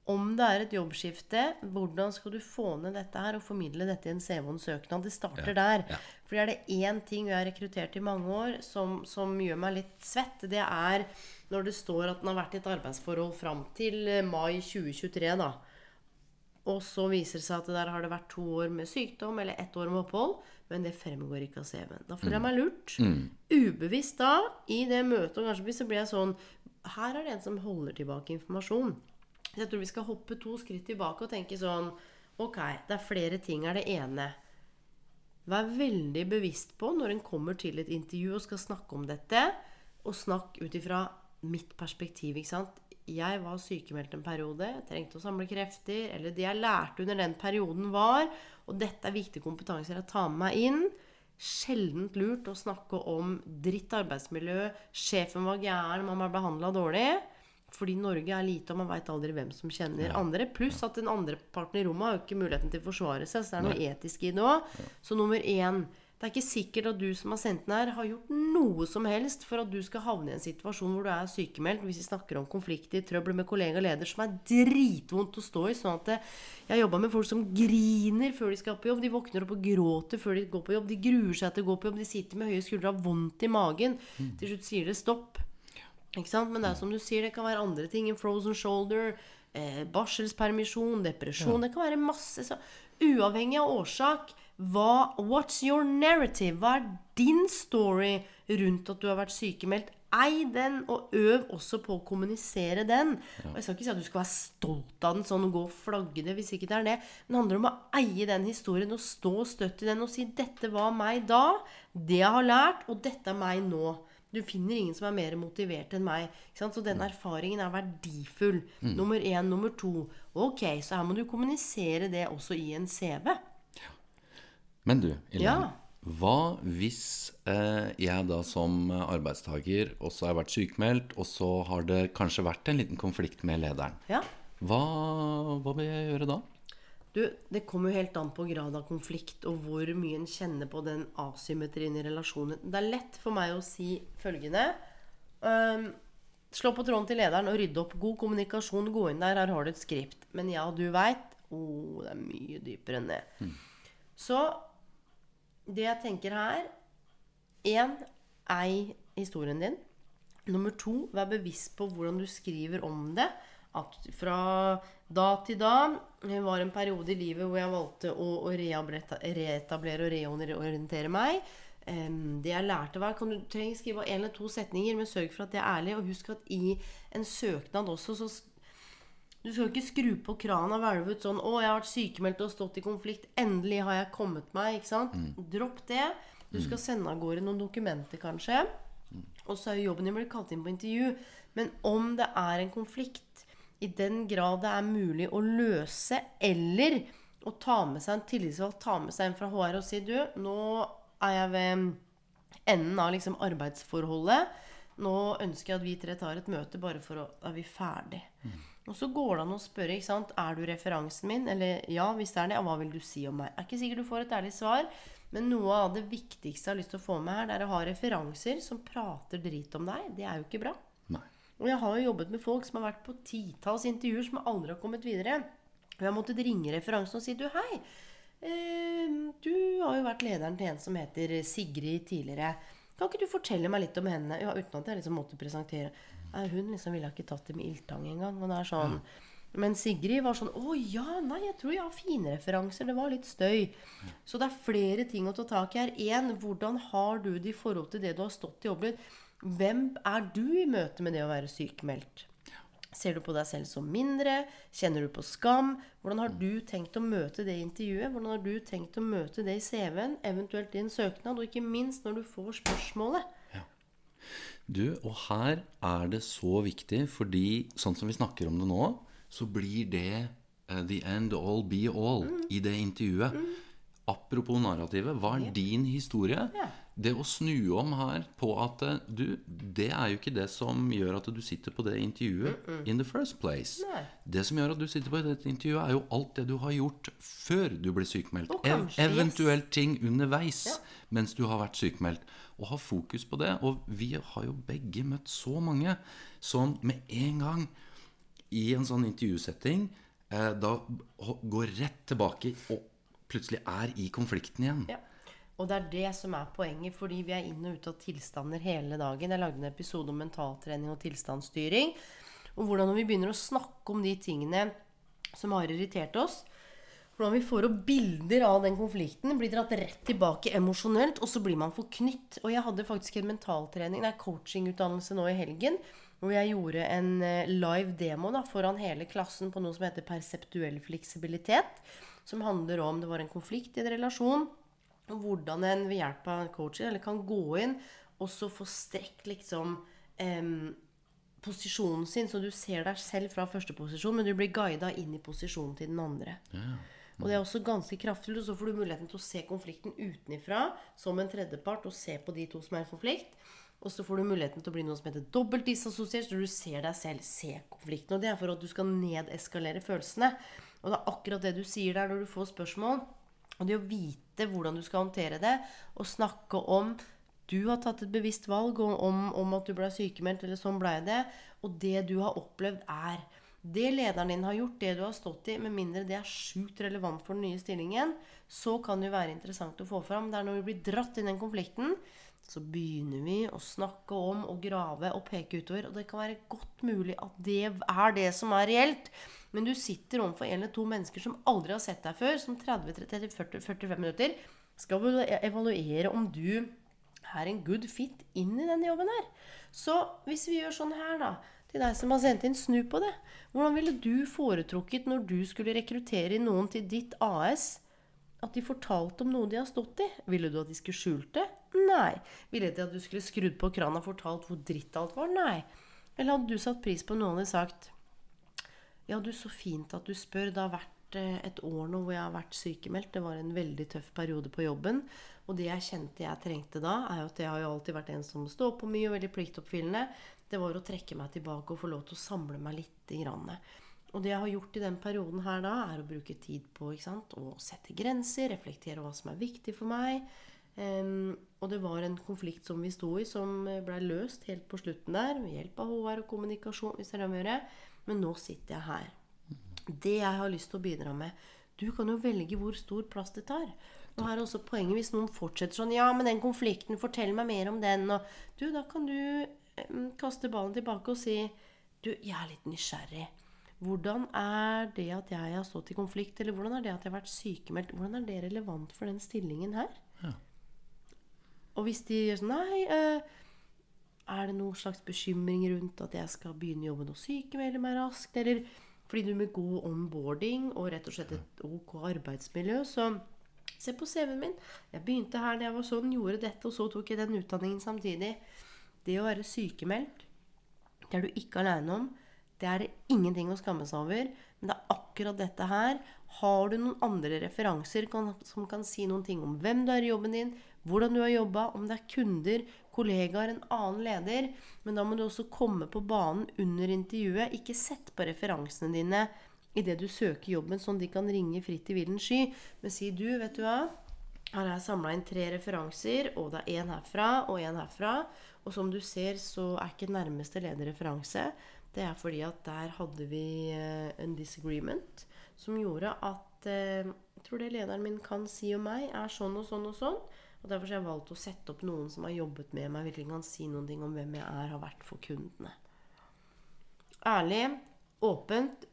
Om det er et jobbskifte, hvordan skal du få ned dette her og formidle dette i en CV og en søknad? Det starter der. ja. Fordi er det én ting jeg har rekruttert i mange år som, som gjør meg litt svett, det er når det står at den har vært i et arbeidsforhold fram til eh, mai 2023, da. Og så viser det seg at det der har det vært to år med sykdom eller ett år med opphold. Men det fremgår ikke av CV-en. Da føler jeg meg lurt. Ubevisst da, i det møtet, og kanskje så blir jeg sånn Her er det en som holder tilbake informasjon. Jeg tror vi skal hoppe to skritt tilbake og tenke sånn Ok, det er flere ting. Er det ene Vær veldig bevisst på når en kommer til et intervju og skal snakke om dette, og snakk ut ifra mitt perspektiv. ikke sant? Jeg var sykemeldt en periode, trengte å samle krefter. Eller det jeg lærte under den perioden, var Og dette er viktige kompetanser jeg tar med meg inn. Sjeldent lurt å snakke om dritt arbeidsmiljø, sjefen var gæren, man ble behandla dårlig. Fordi Norge er lite, og man veit aldri hvem som kjenner andre. Pluss at den andre parten i rommet har jo ikke muligheten til å forsvare seg, så det er noe etisk i det òg. Så nummer én Det er ikke sikkert at du som har sendt den her, har gjort noe som helst for at du skal havne i en situasjon hvor du er sykemeldt, hvis vi snakker om konflikter, trøbbel med kollega og leder, som er dritvondt å stå i. Sånn at det, jeg har jobba med folk som griner før de skal på jobb. De våkner opp og gråter før de går på jobb. De gruer seg til å gå på jobb. De sitter med høye skuldre og har vondt i magen. Til slutt sier det stopp. Ikke sant? Men det er som du sier, det kan være andre ting. En frozen shoulder, eh, barselspermisjon, depresjon. Det kan være masse. Så uavhengig av årsak, hva, what's your narrative? Hva er din story rundt at du har vært sykemeldt? Ei den, og øv også på å kommunisere den. Og Jeg skal ikke si at du skal være stolt av den sånn og gå og flagge det hvis ikke det er det. Men det handler om å eie den historien og stå støtt i den og si 'Dette var meg da. Det jeg har lært, og dette er meg nå'. Du finner ingen som er mer motivert enn meg. Så den erfaringen er verdifull. Nummer én. Nummer to. Ok, så her må du kommunisere det også i en CV. Men du, Elaine. Ja. Hva hvis eh, jeg da som arbeidstaker også har vært sykemeldt, og så har det kanskje vært en liten konflikt med lederen? Ja. Hva, hva vil jeg gjøre da? Du, det kommer jo helt an på grad av konflikt og hvor mye en kjenner på den asymmetrien i relasjonen. Det er lett for meg å si følgende um, Slå på tråden til lederen og rydde opp. God kommunikasjon, gå inn der, her har du et skript. Men ja, du veit oh, det er mye dypere enn det. Så det jeg tenker her Én, ei historien din. Nummer to, vær bevisst på hvordan du skriver om det. At fra da til da Det var en periode i livet hvor jeg valgte å, å reetablere og reorientere meg. Det jeg lærte var kan Du trenger skrive en eller to setninger, men sørg for at det er ærlig. Og husk at i en søknad også så du skal ikke skru på krana og hvelve ut sånn 'Å, jeg har vært sykemeldt og stått i konflikt. Endelig har jeg kommet meg.' Ikke sant? Dropp det. Du skal sende av gårde noen dokumenter, kanskje. Og så er jo jobben din å bli kalt inn på intervju. Men om det er en konflikt, i den grad det er mulig å løse, eller å ta med seg en tillitsvalgt, ta med seg en fra HR og si 'Du, nå er jeg ved enden av liksom arbeidsforholdet. Nå ønsker jeg at vi tre tar et møte bare for å er vi ferdig. Og så går det an å spørre ikke sant, er du referansen min. Eller ja, hvis det er det, hva vil du si om meg? Det er ikke sikkert du får et ærlig svar, men noe av det viktigste jeg har lyst til å få med her, det er å ha referanser som prater drit om deg. Det er jo ikke bra. Og jeg har jo jobbet med folk som har vært på titalls intervjuer som aldri har kommet videre. Og jeg har måttet ringe referansen og si du, hei. Eh, du har jo vært lederen til en som heter Sigrid tidligere. Kan ikke du fortelle meg litt om henne? Ja, uten at jeg liksom måtte presentere. Nei, hun liksom ville ikke tatt det med ildtang engang. Og det er sånn Men Sigrid var sånn Å ja, nei, jeg tror jeg har fine referanser. Det var litt støy. Så det er flere ting å ta tak i her. Én, hvordan har du det i forhold til det du har stått i opplevd? Hvem er du i møte med det å være sykemeldt? Ser du på deg selv som mindre? Kjenner du på skam? Hvordan har du tenkt å møte det i intervjuet? Hvordan har du tenkt å møte det i CV-en, eventuelt i en søknad? Og ikke minst når du får spørsmålet. Ja. Du, og her er det så viktig, fordi sånn som vi snakker om det nå, så blir det uh, the end all be all i det intervjuet. apropos narrativet, hva er din historie? Ja. Det å snu om her på at eh, du, det er jo ikke det som gjør at du sitter på det intervjuet in the first place. Nei. Det som gjør at du sitter på dette intervjuet, er jo alt det du har gjort før du blir sykemeldt. Og kanskje, Ev eventuelt ting underveis mens du har vært sykemeldt. Og ha fokus på det. Og vi har jo begge møtt så mange som med en gang i en sånn intervjusetting eh, da går rett tilbake og plutselig er i konflikten igjen. Ja. Og det er det som er poenget, fordi vi er inn og ut av tilstander hele dagen. Jeg lagde en episode om mentaltrening og tilstandsstyring. Og hvordan når vi begynner å snakke om de tingene som har irritert oss, hvordan vi får opp bilder av den konflikten, blir dratt rett tilbake emosjonelt, og så blir man forknytt. Og jeg hadde faktisk en mentaltrening, nei, coachingutdannelse nå i helgen, hvor jeg gjorde en eh, live demo da, foran hele klassen på noe som heter perseptuell fleksibilitet. Som handler om det var en konflikt i en relasjon, og hvordan en ved hjelp av en coach eller kan gå inn og så få strekt liksom em, posisjonen sin, så du ser deg selv fra første posisjon, men du blir guida inn i posisjonen til den andre. Og det er også ganske kraftfullt. Og så får du muligheten til å se konflikten utenifra som en tredjepart, og se på de to som er i konflikt. Og så får du muligheten til å bli noe som heter dobbelt disassosiert, så du ser deg selv se konflikten. Og det er for at du skal nedeskalere følelsene. Og det er akkurat det du sier der når du får spørsmål. Og det å vite hvordan du skal håndtere det, og snakke om du har tatt et bevisst valg om, om, at du ble sykemeldt, eller sånn ble det. Og det du har opplevd, er det lederen din har gjort, det du har stått i, med mindre det er sjukt relevant for den nye stillingen, så kan det jo være interessant å få fram. Det er når vi blir dratt inn i den konflikten, så begynner vi å snakke om og grave og peke utover. Og det kan være godt mulig at det er det som er reelt. Men du sitter overfor en eller to mennesker som aldri har sett deg før, som 30-40-45 minutter skal evaluere om du er en good fit inn i denne jobben her. Så hvis vi gjør sånn her, da, til deg som har sendt inn, snu på det. Hvordan ville du foretrukket når du skulle rekruttere noen til ditt AS, at de fortalte om noe de har stått i? Ville du at de skulle skjult det? Nei. Ville de at du skulle skrudd på kranen og fortalt hvor dritt alt var? Nei. Eller hadde du satt pris på noen hadde sagt ja, du, så fint at du spør. Det har vært eh, et år nå hvor jeg har vært sykemeldt. Det var en veldig tøff periode på jobben. Og det jeg kjente jeg trengte da, er jo at jeg har jo alltid vært en som står på mye og veldig pliktoppfyllende. Det var å trekke meg tilbake og få lov til å samle meg litt. Grann. Og det jeg har gjort i den perioden her da, er å bruke tid på å sette grenser, reflektere hva som er viktig for meg. Em, og det var en konflikt som vi sto i, som ble løst helt på slutten der, med hjelp av HR og kommunikasjon, hvis det er det. Men nå sitter jeg her. Det jeg har lyst til å bidra med Du kan jo velge hvor stor plass det tar. Og her er også poenget hvis noen fortsetter sånn Ja, men den konflikten, fortell meg mer om den. Og du, da kan du um, kaste ballen tilbake og si Du, jeg er litt nysgjerrig. Hvordan er det at jeg har stått i konflikt, eller hvordan er det at jeg har vært sykemeldt, hvordan er det relevant for den stillingen her? Ja. Og hvis de gjør sånn Nei, eh, er det noen slags bekymring rundt at jeg skal begynne jobben og sykemelde meg raskt? Eller fordi du med god onboarding og rett og slett et ok arbeidsmiljø, så se på CV-en min. Jeg begynte her da jeg var sånn, gjorde dette, og så tok jeg den utdanningen samtidig. Det å være sykemeldt, det er du ikke aleine om. Det er det ingenting å skamme seg over. Men det er akkurat dette her. Har du noen andre referanser kan, som kan si noen ting om hvem du er i jobben din, hvordan du har jobba, om det er kunder, kollegaer, en annen leder. Men da må du også komme på banen under intervjuet. Ikke sett på referansene dine idet du søker jobben, sånn de kan ringe fritt i villen sky. Men si du, vet du hva. Her har jeg samla inn tre referanser, og det er én herfra og én herfra. Og som du ser, så er ikke nærmeste leder referanse. Det er fordi at der hadde vi eh, en disagreement som gjorde at eh, Jeg tror det lederen min kan si om meg, er sånn og sånn og sånn. Og Derfor har jeg valgt å sette opp noen som har jobbet med meg, virkelig kan si noen ting om hvem jeg er, har vært for kundene. Ærlig, åpent.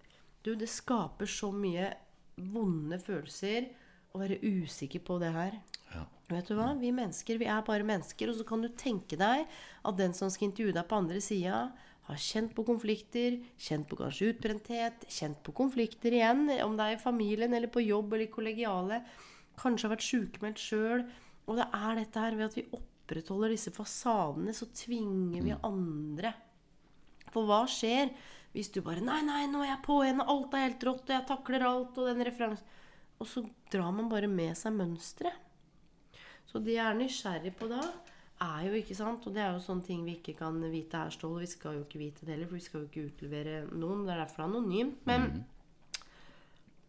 Du, det skaper så mye vonde følelser å være usikker på det her. Ja. Vet du hva? Vi mennesker, vi er bare mennesker. Og så kan du tenke deg at den som skal intervjue deg på andre sida, har kjent på konflikter, kjent på kanskje utbrenthet, kjent på konflikter igjen, om det er i familien eller på jobb eller kollegiale, kanskje har vært sykemeldt sjøl. Og det er dette her ved at vi opprettholder disse fasadene, så tvinger vi andre. For hva skjer hvis du bare Nei, nei, nå er jeg på igjen, alt er helt rått, og jeg takler alt, og den referansen Og så drar man bare med seg mønsteret. Så det jeg er nysgjerrig på da, er jo ikke sant Og det er jo sånne ting vi ikke kan vite her, Ståle. Vi skal jo ikke vite det heller, for vi skal jo ikke utlevere noen. Det er derfor det er anonymt. Men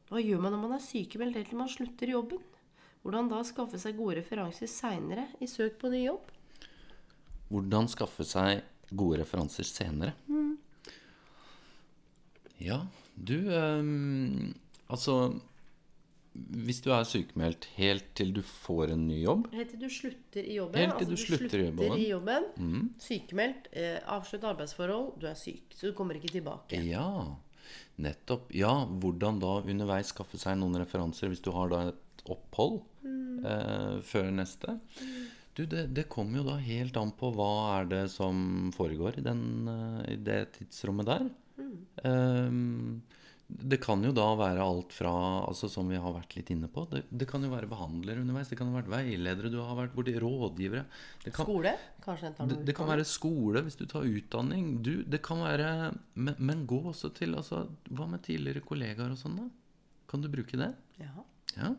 hva gjør man når man er sykemeldt helt til man slutter jobben? Hvordan da skaffe seg gode referanser seinere i søk på ny jobb? Hvordan skaffe seg gode referanser senere? Ja, du ehm, Altså Hvis du er sykemeldt helt til du får en ny jobb Helt til du slutter i jobben. Helt til du slutter i jobben. Mm. i jobben. Sykemeldt, eh, avslutt arbeidsforhold, du er syk. Så du kommer ikke tilbake. Ja, nettopp. Ja, hvordan da underveis skaffe seg noen referanser hvis du har da et opphold eh, før neste? Du, det, det kommer jo da helt an på hva er det som foregår i, den, eh, i det tidsrommet der. Ehm, det kan jo da være alt fra, altså som vi har vært litt inne på Det, det kan jo være behandlere underveis, det kan jo være veiledere, du har vært borti rådgivere. Det kan, Skole? Kanskje en tar det, det kan være skole hvis du tar utdanning. Du, det kan være men, men gå også til altså, Hva med tidligere kollegaer og sånn, da? Kan du bruke det? Ja. Ja.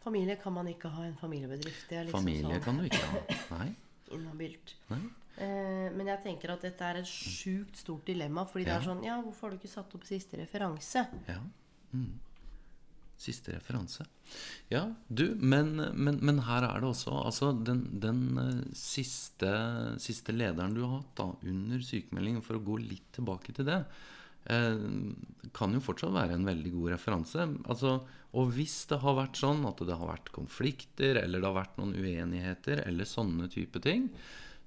Familie kan man ikke ha en familiebedrift. Det er liksom Familie sånn kan du ikke ha. Nei. inhabilt. Nei. Eh, men jeg tenker at dette er et sjukt stort dilemma. Fordi det er sånn Ja, hvorfor har du ikke satt opp siste referanse? Ja. Mm. Siste referanse. Ja, du, men, men, men her er det også Altså, den, den eh, siste, siste lederen du har hatt da, under sykemelding, for å gå litt tilbake til det, kan jo fortsatt være en veldig god referanse. Altså, og hvis det har vært sånn at det har vært konflikter, eller det har vært noen uenigheter, eller sånne type ting,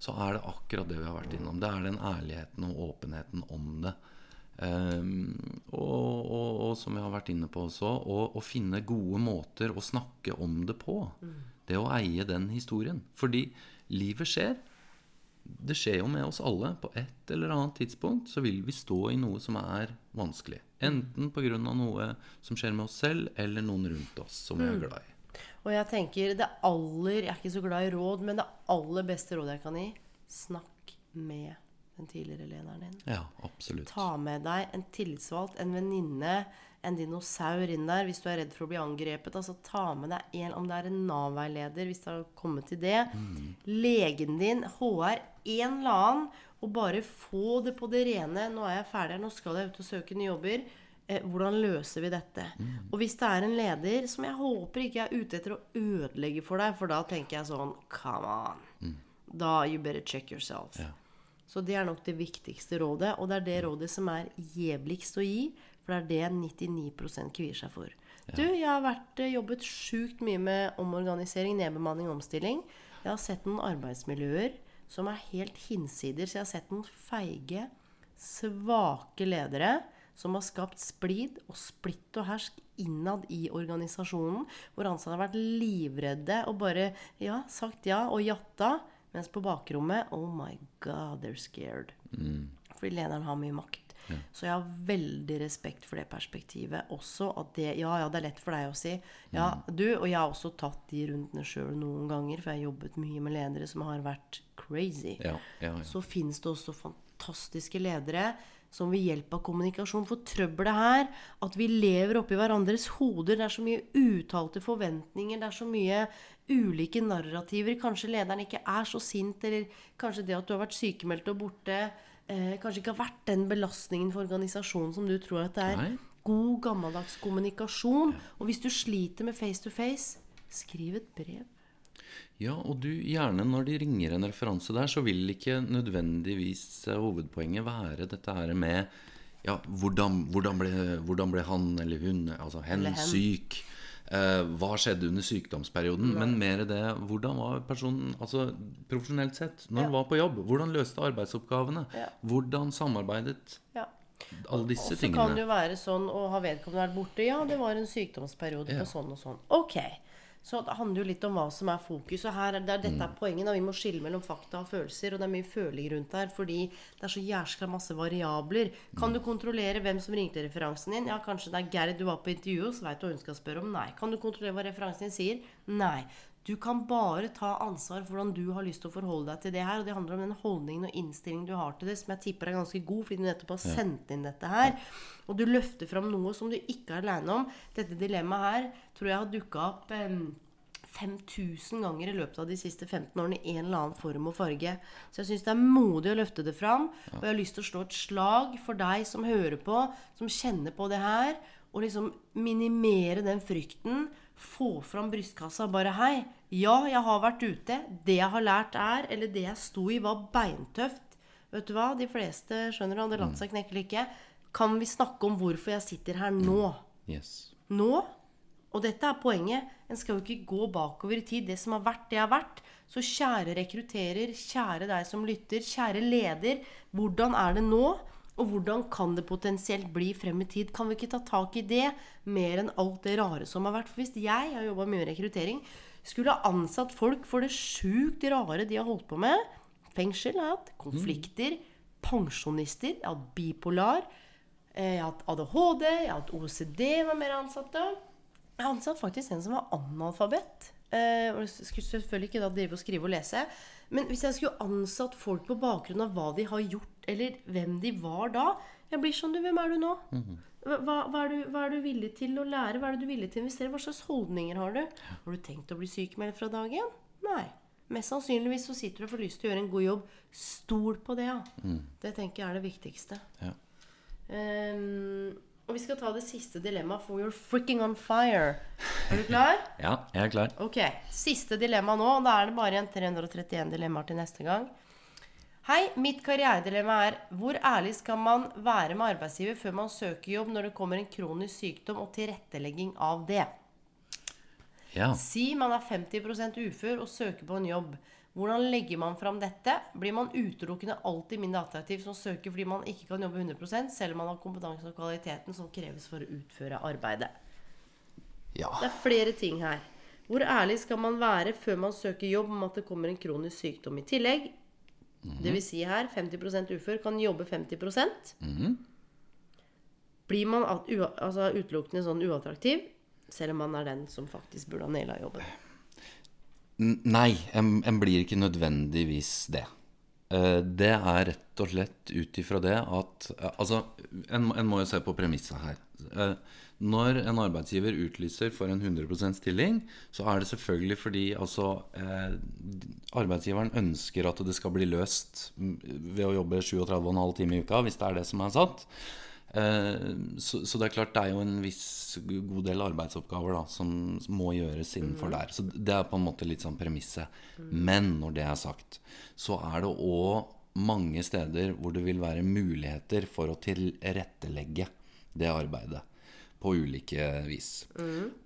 så er det akkurat det vi har vært innom. Det er den ærligheten og åpenheten om det. Um, og, og, og som vi har vært inne på også, å, finne gode måter å snakke om det på. Det å eie den historien. Fordi livet skjer. Det skjer jo med oss alle. På et eller annet tidspunkt så vil vi stå i noe som er vanskelig. Enten pga. noe som skjer med oss selv, eller noen rundt oss som vi er glad i. Og jeg tenker det aller Jeg er ikke så glad i råd, men det aller beste rådet jeg kan gi snakk med den tidligere lederen din. Ja, absolutt. Ta med deg en tillitsvalgt, en venninne, en dinosaur inn der hvis du er redd for å bli angrepet. Altså Ta med deg en, om det er en Nav-veileder, hvis det har kommet til det. Legen din, HR, en eller annen. Og bare få det på det rene. Nå er jeg ferdig, nå skal jeg ut og søke nye jobber. Eh, hvordan løser vi dette? Og hvis det er en leder som jeg håper ikke er ute etter å ødelegge for deg, for da tenker jeg sånn Come on. Da you better check yourself. Ja. Så det er nok det viktigste rådet. Og det er det rådet som er jævligst å gi. For det er det 99 kvier seg for. Du, jeg har vært, eh, jobbet sjukt mye med omorganisering, nedbemanning, omstilling. Jeg har sett noen arbeidsmiljøer som er helt hinsider. Så jeg har sett noen feige, svake ledere som har skapt splid og splitt og hersk innad i organisasjonen. Hvor ansatte har vært livredde og bare ja, sagt ja og jatta. Mens på bakrommet Oh my God, they're scared. Fordi lederen har mye makt. Så jeg har veldig respekt for det perspektivet også. At det, ja, ja, det er lett for deg å si. Ja, du, og jeg har også tatt de rundene sjøl noen ganger, for jeg har jobbet mye med ledere som har vært crazy. Ja, ja, ja. Så fins det også fantastiske ledere som ved hjelp av kommunikasjon får trøbbelet her. At vi lever oppi hverandres hoder. Det er så mye uttalte forventninger. Det er så mye ulike narrativer. Kanskje lederen ikke er så sint, eller kanskje det at du har vært sykemeldt og borte, eh, kanskje ikke har vært den belastningen for organisasjonen som du tror at det er. Nei. God, gammeldags kommunikasjon. Og hvis du sliter med face to face, skriv et brev. Ja, og du, gjerne når de ringer en referanse der, så vil ikke nødvendigvis eh, hovedpoenget være dette her med ja, hvordan, hvordan, ble, hvordan ble han eller hun, altså hen, Eller hen. syk? Eh, hva skjedde under sykdomsperioden? Men mer det hvordan var personen altså profesjonelt sett, når han var på jobb? Hvordan løste arbeidsoppgavene? Ja. Hvordan samarbeidet? Ja. Alle disse tingene Og så kan det jo være sånn og har vedkommende vært borte. Ja, det var en sykdomsperiode Ja. på sånn og sånn. Ok. Så det handler jo litt om hva som er fokus. Og her, er- det er dette Mm. er poenget. da Vi må skille mellom fakta og følelser. Og det er mye føling rundt her fordi det er så jæskla masse variabler. Kan Mm. du kontrollere hvem som ringte referansen din? Ja, kanskje det er Gerd du var på intervju hos, veit du hva hun skal spørre om? Nei. Kan du kontrollere hva referansen din sier? Nei. Du kan bare ta ansvar for hvordan du har lyst til å forholde deg til det her. Og det handler om den holdningen og innstillingen du har til det, som jeg tipper er ganske god, fordi du nettopp har sendt inn dette her. Og du løfter fram noe som du ikke er aleine om. Dette dilemmaet her tror jeg har dukka opp eh, 5000 ganger i løpet av de siste 15 årene i en eller annen form og farge. Så jeg syns det er modig å løfte det fram. Og jeg har lyst til å slå et slag for deg som hører på, som kjenner på det her, og liksom minimere den frykten. Få fram brystkassa. Bare hei, ja, jeg har vært ute. Det jeg har lært er, eller det jeg sto i, var beintøft. Vet du hva? De fleste skjønner det, hadde latt seg knekke eller ikke. Kan vi snakke om hvorfor jeg sitter her nå? Yes. nå. Og dette er poenget. En skal jo ikke gå bakover i tid. Det som har vært, det har vært. Så kjære rekrutterer, kjære deg som lytter, kjære leder. Hvordan er det nå? Og hvordan kan det potensielt bli frem i tid? Kan vi ikke ta tak i det mer enn alt det rare som har vært? For hvis jeg har jobba mye med rekruttering, skulle ha ansatt folk for det sjukt rare de har holdt på med Fengsel har jeg hatt. Konflikter. Pensjonister. Jeg har hatt bipolar. eh, Jeg har hatt ADHD. Jeg har hatt OCD var mer ansatte. Jeg har ansatt faktisk en som var analfabet. Eh, jeg skulle selvfølgelig ikke da drive og skrive og lese. Men hvis jeg skulle ansatt folk på bakgrunn av hva de har gjort, eller hvem de var da Jeg blir sånn, du, hvem er du nå? Hva, hva, er du, hva er du villig til å lære? Hva er du villig til å investere? Hva slags holdninger har du? Har du tenkt å bli sykemeldt fra dag én? Nei. Mest sannsynligvis så sitter du og får lyst til å gjøre en god jobb. Stol på det, ja. Det tenker jeg er det viktigste. Ja. Ehm, og vi skal ta det siste dilemmaet, for you're freaking on fire. Er du klar? ja, jeg er klar. Ok, siste dilemma nå. Da er det bare igjen 331 dilemmaer til neste gang. Hei, mitt karrieredilemma er hvor ærlig skal man være med arbeidsgiver før man søker jobb når det kommer en kronisk sykdom og tilrettelegging av det? Ja. Si man er 50% ufør og søker på en jobb. Hvordan legger man fram dette? Blir man utelukkende alltid mindre attraktiv som søker fordi man ikke kan jobbe 100 selv om man har kompetansen og kvaliteten som kreves for å utføre arbeidet? ja. Det er flere ting her. Hvor ærlig skal man være før man søker jobb om at det kommer en kronisk sykdom i tillegg? Det vil si her 50% ufør kan jobbe 50% Blir man altså, utelukkende sånn uattraktiv, selv om man er den som faktisk burde ha naila jobben? Nei, en, en blir ikke nødvendigvis det. Eh, Det er rett og slett ut ifra det at eh, Altså, en, en må jo se på premisset her. Eh, Når en arbeidsgiver utlyser for en 100% stilling, så er det selvfølgelig fordi altså eh, Arbeidsgiveren ønsker at det skal bli løst mm, ved å jobbe 37,5 timer i uka, hvis det er det som er satt. Eh, Så, så det er klart det er jo en viss god del arbeidsoppgaver da, som må gjøres innenfor der. Så det er på en måte litt sånn premisset. Men når det er sagt, så er det òg mange steder hvor det vil være muligheter for å tilrettelegge det arbeidet på ulike vis.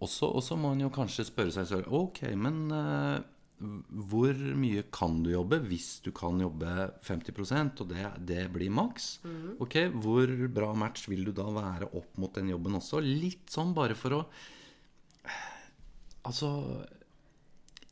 Og så må en jo kanskje spørre seg selv Ok, men eh, hvor mye kan du jobbe hvis du kan jobbe 50% og det, det blir maks? Ok, Hvor bra match vil du da være opp mot den jobben også? Litt sånn bare for å Altså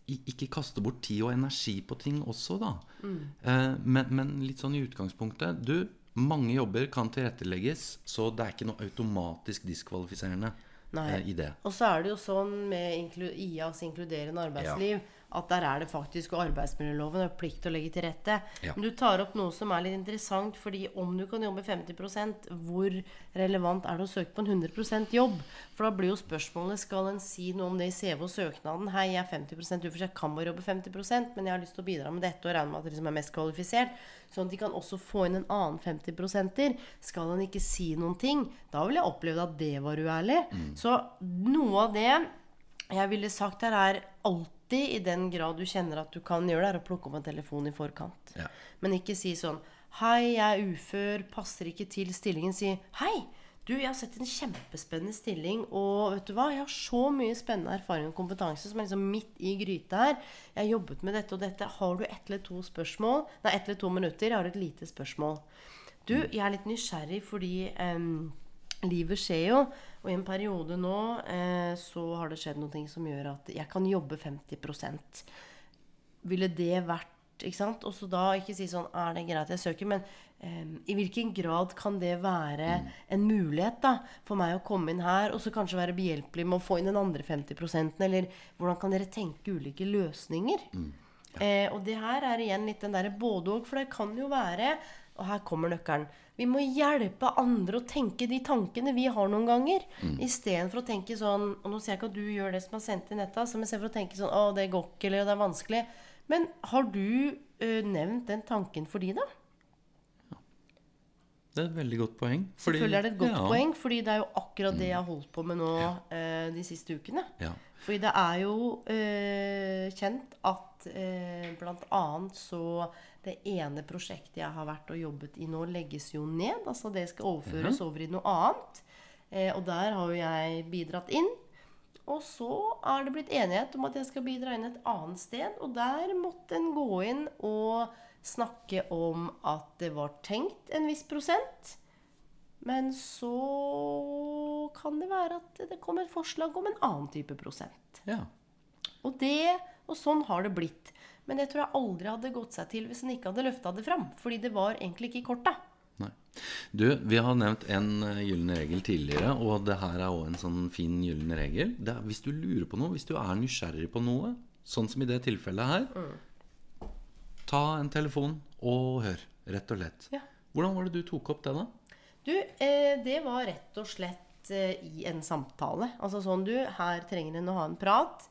ikke kaste bort tid og energi på ting også, da. Eh, men, men litt sånn i utgangspunktet Du, mange jobber kan tilrettelegges, så det er ikke noe automatisk diskvalifiserende eh, i det. Og så er det jo sånn med IAs inkluderende arbeidsliv at der er det faktisk og arbeidsmiljøloven har plikt til å legge til rette. Ja. Men du tar opp noe som er litt interessant, fordi om du kan jobbe 50% hvor relevant er det å søke på en 100% jobb? For da blir jo spørsmålet skal en si noe om det i CV og søknaden. Hei, jeg er 50 ufør, så jeg kan bare jobbe 50% men jeg har lyst til å bidra med dette og regne med at dere som er mest kvalifisert. Sånn at de kan også få inn en annen 50%, Skal en ikke si noen ting, da ville jeg opplevd at det var uærlig. Så noe av det jeg ville sagt her, er alltid i den grad du kjenner at du kan gjøre det, er å plukke opp en telefon i forkant. Ja. Men ikke si sånn Hei, jeg er ufør, passer ikke til stillingen. Si Hei, du, jeg har sett en kjempespennende stilling, og vet du hva, jeg har så mye spennende erfaring og kompetanse som er liksom midt i gryta her. Jeg har jobbet med dette og dette. Har du ett eller to spørsmål? Nei, ett eller to minutter. Jeg har et lite spørsmål. Du, jeg er litt nysgjerrig fordi um, livet skjer jo. Og i en periode nå eh, så har det skjedd noe som gjør at jeg kan jobbe 50% Ville det vært Ikke sant? Og så da ikke si sånn Er det greit jeg søker? Men eh, i hvilken grad kan det være en mulighet da for meg å komme inn her og så kanskje være behjelpelig med å få inn den andre 50% Eller hvordan kan dere tenke ulike løsninger? Eh, og det her er igjen litt den derre både-og. For det kan jo være Og her kommer nøkkelen. Vi må hjelpe andre å tenke de tankene vi har noen ganger. Mm. Istedenfor å tenke sånn Og nå ser jeg ikke at du gjør det som er sendt inn dette. men istedenfor å tenke sånn Å, det går ikke, eller det er vanskelig. Men har du ø, nevnt den tanken for de, da? Det er et veldig godt poeng. fordi- Selvfølgelig er det et godt ja, poeng, fordi det er jo akkurat det jeg har holdt på med nå eh, de siste ukene. Ja. Fordi det er jo eh, kjent at eh, blant annet så det ene prosjektet jeg har vært og jobbet i nå, legges jo ned. Altså det skal overføres over i noe annet. Eh, og der har jo jeg bidratt inn. Og så er det blitt enighet om at jeg skal bidra inn et annet sted. Og der måtte en gå inn og snakke om at det var tenkt en viss prosent. Men så kan det være at det kom et forslag om en annen type prosent. ja. Og det, og sånn har det blitt. Men det tror jeg aldri hadde gått seg til hvis en ikke hadde løfta det fram. Fordi det var egentlig ikke i korta. Nei. Du, vi har nevnt en eh, gyllen regel tidligere, og det her er òg en sånn fin gyllen regel. Det er, hvis du lurer på noe, hvis du er nysgjerrig på noe, sånn som i det tilfellet her, Mm. ta en telefon og hør, rett og lett. Ja. Hvordan var det du tok opp det, da? Du, eh, det var rett og slett eh, i en samtale. Altså sånn du, her trenger en å ha en prat.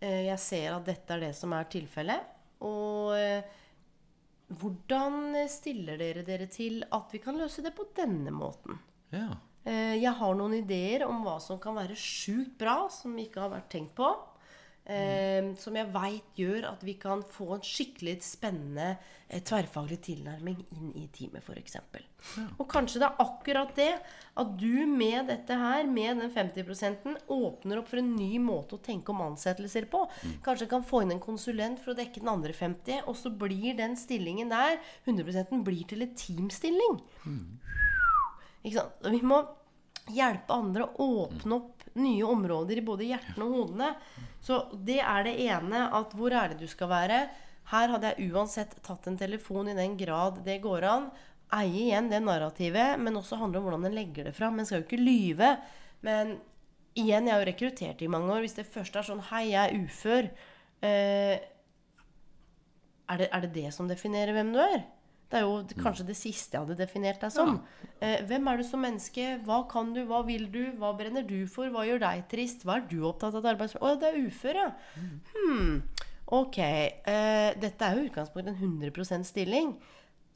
Eh, jeg ser at dette er det som er tilfellet. Og eh, hvordan stiller dere dere til at vi kan løse det på denne måten? Ja. Eh, jeg har noen ideer om hva som kan være sjukt bra, som ikke har vært tenkt på. Eh, som jeg veit gjør at vi kan få en skikkelig spennende eh, tverrfaglig tilnærming inn i teamet, f.eks. Og kanskje det er akkurat det at du med dette her, med den 50 åpner opp for en ny måte å tenke om ansettelser på. Kanskje kan få inn en konsulent for å dekke den andre 50, og så blir den stillingen der, 100 blir til en teamstilling. Ikke sant? Vi må hjelpe andre å åpne opp nye områder i både hjertene og hodene. Så det er det ene. At hvor er det du skal være? Her hadde jeg uansett tatt en telefon i den grad det går an. Eie igjen det narrativet, men også handle om hvordan en legger det fram. En skal jo ikke lyve. Men igjen, jeg har jo rekruttert i mange år. Hvis det først er sånn Hei, jeg er ufør. Eh, er, det, er det det som definerer hvem du er? Det er jo kanskje det siste jeg hadde definert deg som. Eh, hvem er du som menneske? Hva kan du? Hva vil du? Hva brenner du for? Hva gjør deg trist? Hva er du opptatt av? Arbeids... Å, det er ufør, ja. Hmm. Ok. Eh, dette er jo utgangspunktet en 100% stilling.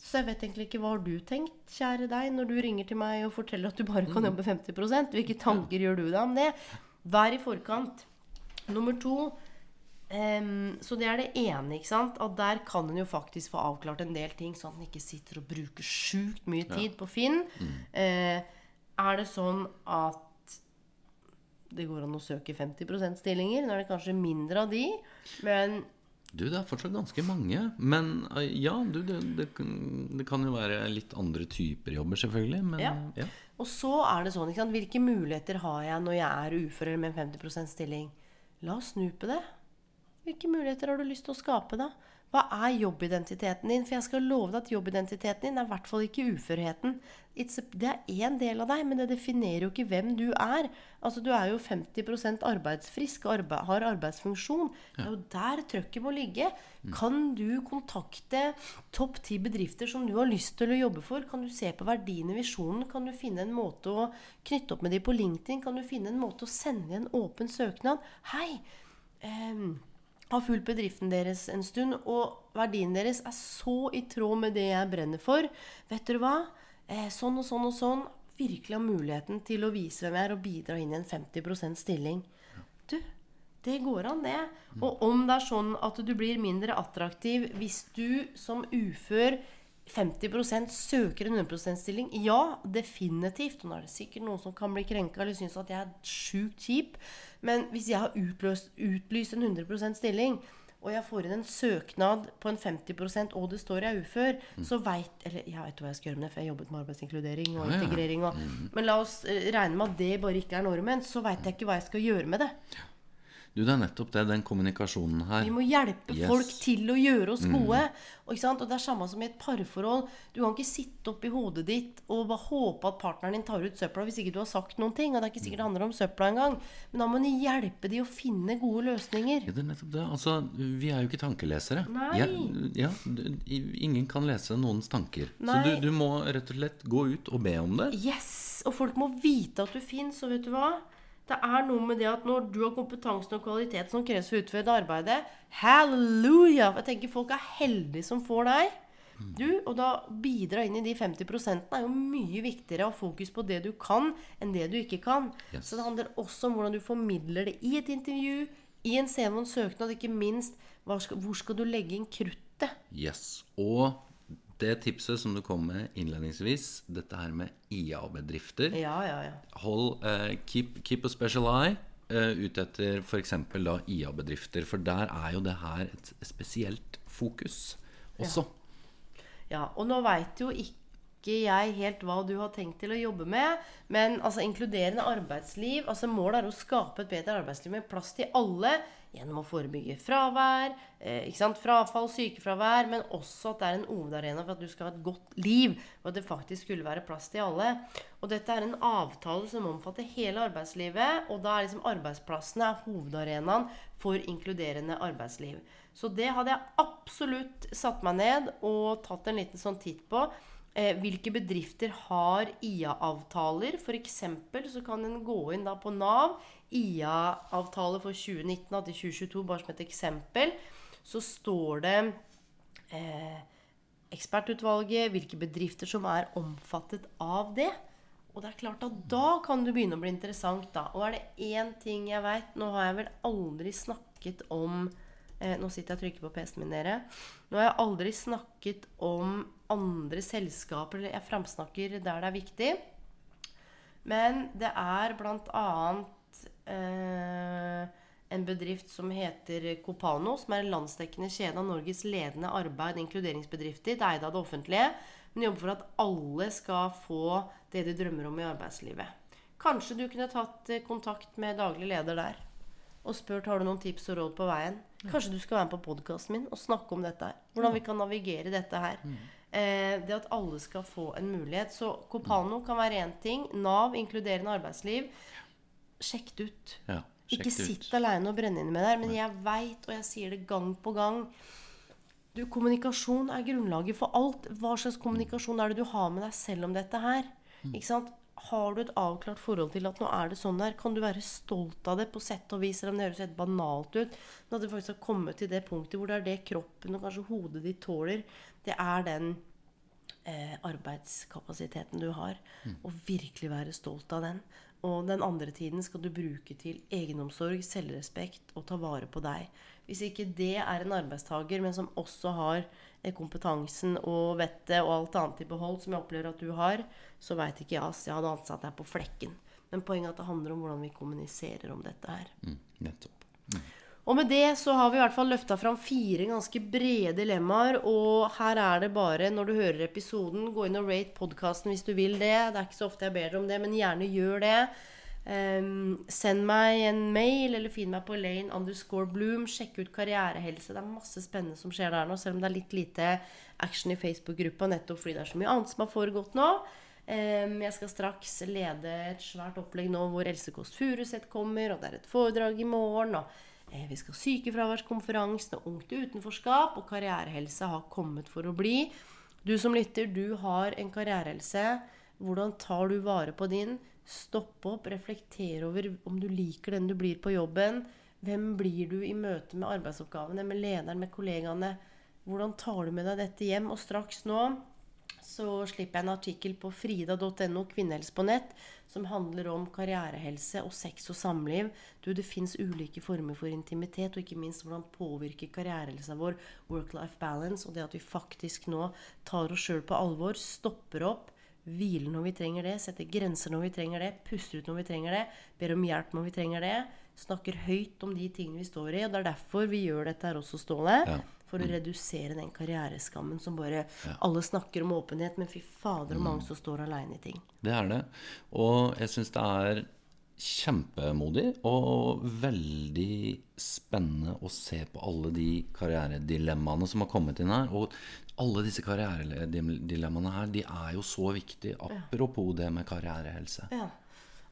Så jeg vet egentlig ikke hva har du tenkt, kjære deg, når du ringer til meg og forteller at du bare kan jobbe 50% Hvilke tanker gjør du deg om det? Vær i forkant. Nummer to Em, så det er det ene. ikke sant? At der kan en jo faktisk få avklart en del ting, sånn at en ikke sitter og bruker sjukt mye tid på Finn. Eh, er det sånn at det går an å søke 50 %-stillinger? Nå er det kanskje mindre av de, men Du, det er fortsatt ganske mange. Men eh, ja, du, det, det, kan- det kan jo være litt andre typer jobber, selvfølgelig. Men Ja. ja. Og så er det sånn, ikke sant? Hvilke muligheter har jeg når jeg er ufør eller med en 50% stilling? La oss snu på det. Hvilke muligheter har du lyst til å skape, da? Hva er jobbidentiteten din? For jeg skal love deg at jobbidentiteten din er i hvert fall ikke uførheten. It's a, det er én del av deg, men det definerer jo ikke hvem du er. Altså, Du er jo 50 arbeidsfrisk og arbe har arbeidsfunksjon. Det er jo der trøkket må ligge. Kan du kontakte topp ti bedrifter som du har lyst til å jobbe for? Kan du se på verdiene i visjonen? Kan du finne en måte å knytte opp med dem på LinkedIn? Kan du finne en måte å sende en åpen søknad? Hei! ehm, har fulgt bedriften deres en stund, og verdien deres er så i tråd med det jeg brenner for. Vet dere hva? Eh, sånn og sånn og sånn. Virkelig har muligheten til å vise hvem jeg er, og bidra inn i en 50% stilling. Du, det går an, det. Og om det er sånn at du blir mindre attraktiv hvis du som ufør 50% søker en 100 %-stilling? Ja, definitivt. Og nå er det sikkert noen som kan bli krenka eller synes at jeg er sjukt kjip. Men hvis jeg har utløst, utlyst en 100% stilling, og jeg får inn en søknad på en 50% og det står jeg er ufør, så veit Eller jeg vet hva jeg skal gjøre med det, for jeg har jobbet med arbeidsinkludering og Ja, ja. integrering. Og, Men la oss eh, regne med at det bare ikke er normen. Så veit jeg ikke hva jeg skal gjøre med det. Du, det er nettopp det, den kommunikasjonen her. Vi må hjelpe Yes. folk til å gjøre oss gode. Og, ikke sant? og det er samme som i et parforhold. Du kan ikke sitte oppi hodet ditt og bare håpe at partneren din tar ut søpla hvis ikke du har sagt noen ting. Og det er ikke sikkert det handler om søpla engang. Men da må du hjelpe de å finne gode løsninger. Ja, det er nettopp det. Altså, vi er jo ikke tankelesere. Nei. Ja, ja, ingen kan lese noens tanker. Nei. Så du, du må rett og slett gå ut og be om det. Yes! Og folk må vite at du fins. Og vet du hva? Det er noe med det at når du har kompetansen og kvalitet som kreves for å utføre det arbeidet Halleluja! Jeg tenker folk er heldige som får deg. Du, og da bidra inn i de 50 er jo mye viktigere å ha fokus på det du kan, enn det du ikke kan. Yes. Så det handler også om hvordan du formidler det i et intervju, i en CV og en søknad, ikke minst hvor skal du legge inn kruttet. Yes. Og det tipset som du kom med innledningsvis, dette her med IA-bedrifter Ja, ja, ja. Hold, uh, keep, keep a special eye uh, ut etter f.eks. da IA-bedrifter. For der er jo det her et spesielt fokus også. Ja, og nå veit jo ikke jeg helt hva du har tenkt til å jobbe med. Men altså inkluderende arbeidsliv altså Målet er å skape et bedre arbeidsliv med plass til alle. Gjennom å forebygge fravær, eh, frafall, sykefravær. Men også at det er en hovedarena for at du skal ha et godt liv. Og at det faktisk skulle være plass til alle. Og dette er en avtale som omfatter hele arbeidslivet. Og da er liksom arbeidsplassene er hovedarenaen for inkluderende arbeidsliv. Så det hadde jeg absolutt satt meg ned og tatt en liten sånn titt på. Eh, hvilke bedrifter har IA-avtaler? F.eks. så kan en gå inn på Nav. IA-avtale for 2019 til 2022, bare som et eksempel. Så står det eh, ekspertutvalget, hvilke bedrifter som er omfattet av det. Og det er klart at da kan du begynne å bli interessant, da. Og er det én ting jeg veit Nå har jeg vel aldri snakket om eh, Nå sitter jeg og trykker på PC-en min, dere. Nå har jeg aldri snakket om andre selskaper, jeg framsnakker der det er viktig. Men det er blant annet eh, en bedrift som heter Copano, som er en landsdekkende kjede av Norges ledende arbeid- og inkluderingsbedrifter. Det er eid av det offentlige, men jobber for at alle skal få det de drømmer om i arbeidslivet. Kanskje du kunne tatt eh, kontakt med daglig leder der og spurt har du noen tips og råd på veien. Kanskje du skal være med på podkasten min og snakke om dette her. Hvordan vi kan navigere dette her. Eh, det at alle skal få en mulighet. Så Copano kan være én ting. Nav, inkluderende arbeidsliv. Sjekk det ut. Ja, sjekk Ikke det ut. sitt aleine og brenne inne med det her. Men jeg veit, og jeg sier det gang på gang du, Kommunikasjon er grunnlaget for alt. Hva slags kommunikasjon er det du har med deg selv om dette her? Mm. Ikke sant? Har du et avklart forhold til at nå er det sånn der, kan du være stolt av det på sett og vis, selv om det høres helt banalt ut. Men at du faktisk har kommet til det punktet hvor det er det kroppen og kanskje hodet ditt tåler. Det er den eh, arbeidskapasiteten du har. Og virkelig være stolt av den. Og den andre tiden skal du bruke til egenomsorg, selvrespekt og ta vare på deg. Hvis ikke det er en arbeidstaker, men som også har eh, kompetansen og vettet og alt annet i behold, som jeg opplever at du har, så veit ikke jeg. ass. Jeg hadde ansatt deg på flekken. Men poenget er at det handler om hvordan vi kommuniserer om dette her. Mm, nettopp. Og med det så har vi i hvert fall løfta fram fire ganske brede dilemmaer. Og her er det bare, når du hører episoden, gå inn og rate podkasten hvis du vil det. Det er ikke så ofte jeg ber deg om det, men gjerne gjør det. Um, send meg en mail, eller finn meg på Lane underscore Bloom. Sjekk ut karrierehelse. Det er masse spennende som skjer der nå, selv om det er litt lite action i Facebook-gruppa nettopp fordi det er så mye annet som har foregått nå. Ehm, jeg skal straks lede et svært opplegg nå hvor Else Kåss Furuseth kommer, og det er et foredrag i morgen. og vi skal ha sykefraværskonferansen og Ungt utenforskap, og karrierehelse har kommet for å bli. Du som lytter, du har en karrierehelse. Hvordan tar du vare på din? Stopp opp, reflekter over om du liker den du blir på jobben. Hvem blir du i møte med arbeidsoppgavene, med lederen, med kollegaene? Hvordan tar du med deg dette hjem? Og straks nå så slipper jeg en artikkel på frida.no, kvinnehelse på nett, som handler om karrierehelse og sex og samliv. Du, det fins ulike former for intimitet, og ikke minst hvordan påvirker karrierehelsa vår work-life balance, og det at vi faktisk nå tar oss sjøl på alvor, stopper opp, hviler når vi trenger det, setter grenser når vi trenger det, puster ut når vi trenger det, ber om hjelp når vi trenger det, snakker høyt om de tingene vi står i. Og det er derfor vi gjør dette her også, Ståle. Ja. For å redusere den karriereskammen som bare Alle snakker om åpenhet, men fy fader, hvor mange som står aleine i ting. Det er det. Og jeg syns det er kjempemodig og veldig spennende å se på alle de karrieredilemmaene som har kommet inn her. Og alle disse karrieredilemmaene her, de er jo så viktige. Apropos det med karrierehelse. Ja.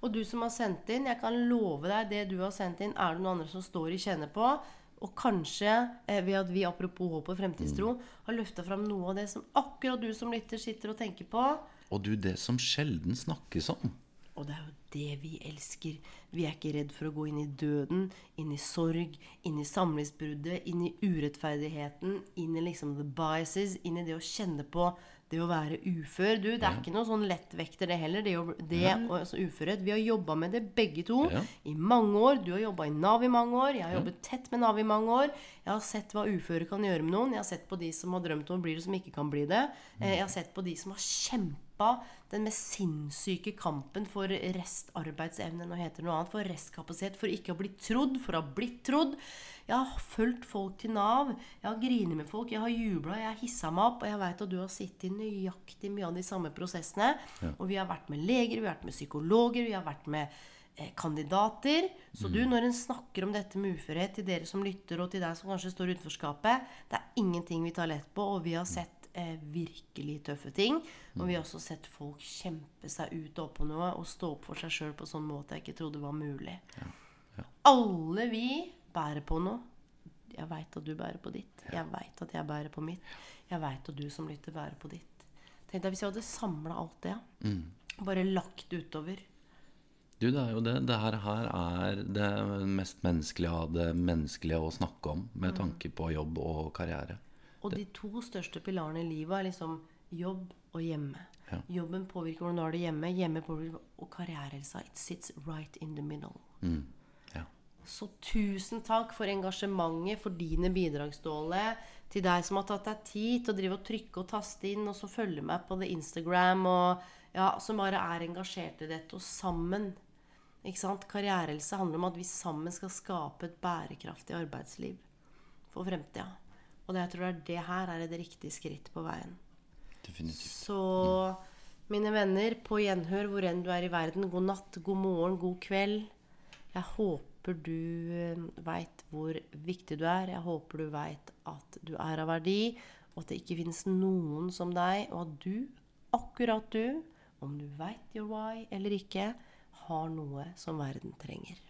Og du som har sendt inn, jeg kan love deg det du har sendt inn, er det noen andre som står i kjenne på. Og kanskje eh, ved at vi apropos håp og fremtidstro har løfta fram noe av det som akkurat du som lytter sitter og tenker på. Og du, det som sjelden snakkes om. Og det er jo det vi elsker. Vi er ikke redd for å gå inn i døden, inn i sorg, inn i samlivsbruddet, inn i urettferdigheten, inn i liksom the biases, inn i det å kjenne på det å være ufør. Du, det er ikke noe sånn lettvekter, det heller. Det, å- det altså uførhet. Vi har jobba med det begge to i mange år. Du har jobba i Nav i mange år. Jeg har jobbet tett med Nav i mange år. Jeg har sett hva uføre kan gjøre med noen. Jeg har sett på de som har drømt om å bli det, som ikke kan bli det. Eh, Jeg har sett på de som har kjempa den mest sinnssyke kampen for restarbeidsevne, nå heter det noe annet, for restkapasitet, for ikke å bli trodd, for å ha blitt trodd. Jeg har fulgt folk til Nav. Jeg har grinet med folk. Jeg har jubla. Jeg har hissa meg opp. Og jeg veit at du har sittet i nøyaktig mye av de samme prosessene. Og vi har vært med leger, vi har vært med psykologer, vi har vært med eh, kandidater. Så du, når en snakker om dette med uførhet til dere som lytter, og til deg som kanskje står utenfor skapet, det er ingenting vi tar lett på, og vi har sett eh, virkelig tøffe ting. Og vi har også sett folk kjempe seg ut og opp på noe og stå opp for seg sjøl på sånn måte jeg ikke trodde var mulig. Alle vi bærer på noe. Jeg veit at du bærer på ditt. Jeg veit at jeg bærer på mitt. Jeg veit at du som lytter, bærer på ditt. Tenk deg hvis jeg hadde samla alt det. Bare lagt utover. Du, det er jo det. Det her, her er det mest menneskelige av det menneskelige å snakke om med tanke på jobb og karriere. Og de to største pilarene i livet er liksom jobb og hjemme. Ja. Jobben påvirker hvordan du har det hjemme. Hjemme påvirker Og karrierehelsa. It sits right in the middle. Ja. Så tusen takk for engasjementet, for dine bidrag, Ståle. Til deg som har tatt deg tid til å drive og trykke og taste inn, og så følge meg på det Instagram, og ja, som bare er engasjert i dette, og sammen. Ikke sant? Karrierehelse handler om at vi sammen skal skape et bærekraftig arbeidsliv for fremtida. Og det, jeg tror det er det her er et riktig skritt på veien. Definitivt. Så mine venner, på gjenhør hvor enn du er i verden, god natt, god morgen, god kveld. Jeg håper du veit hvor viktig du er. Jeg håper du veit at du er av verdi, og at det ikke finnes noen som deg, og at du, akkurat du, om du veit your why eller ikke, har noe som verden trenger.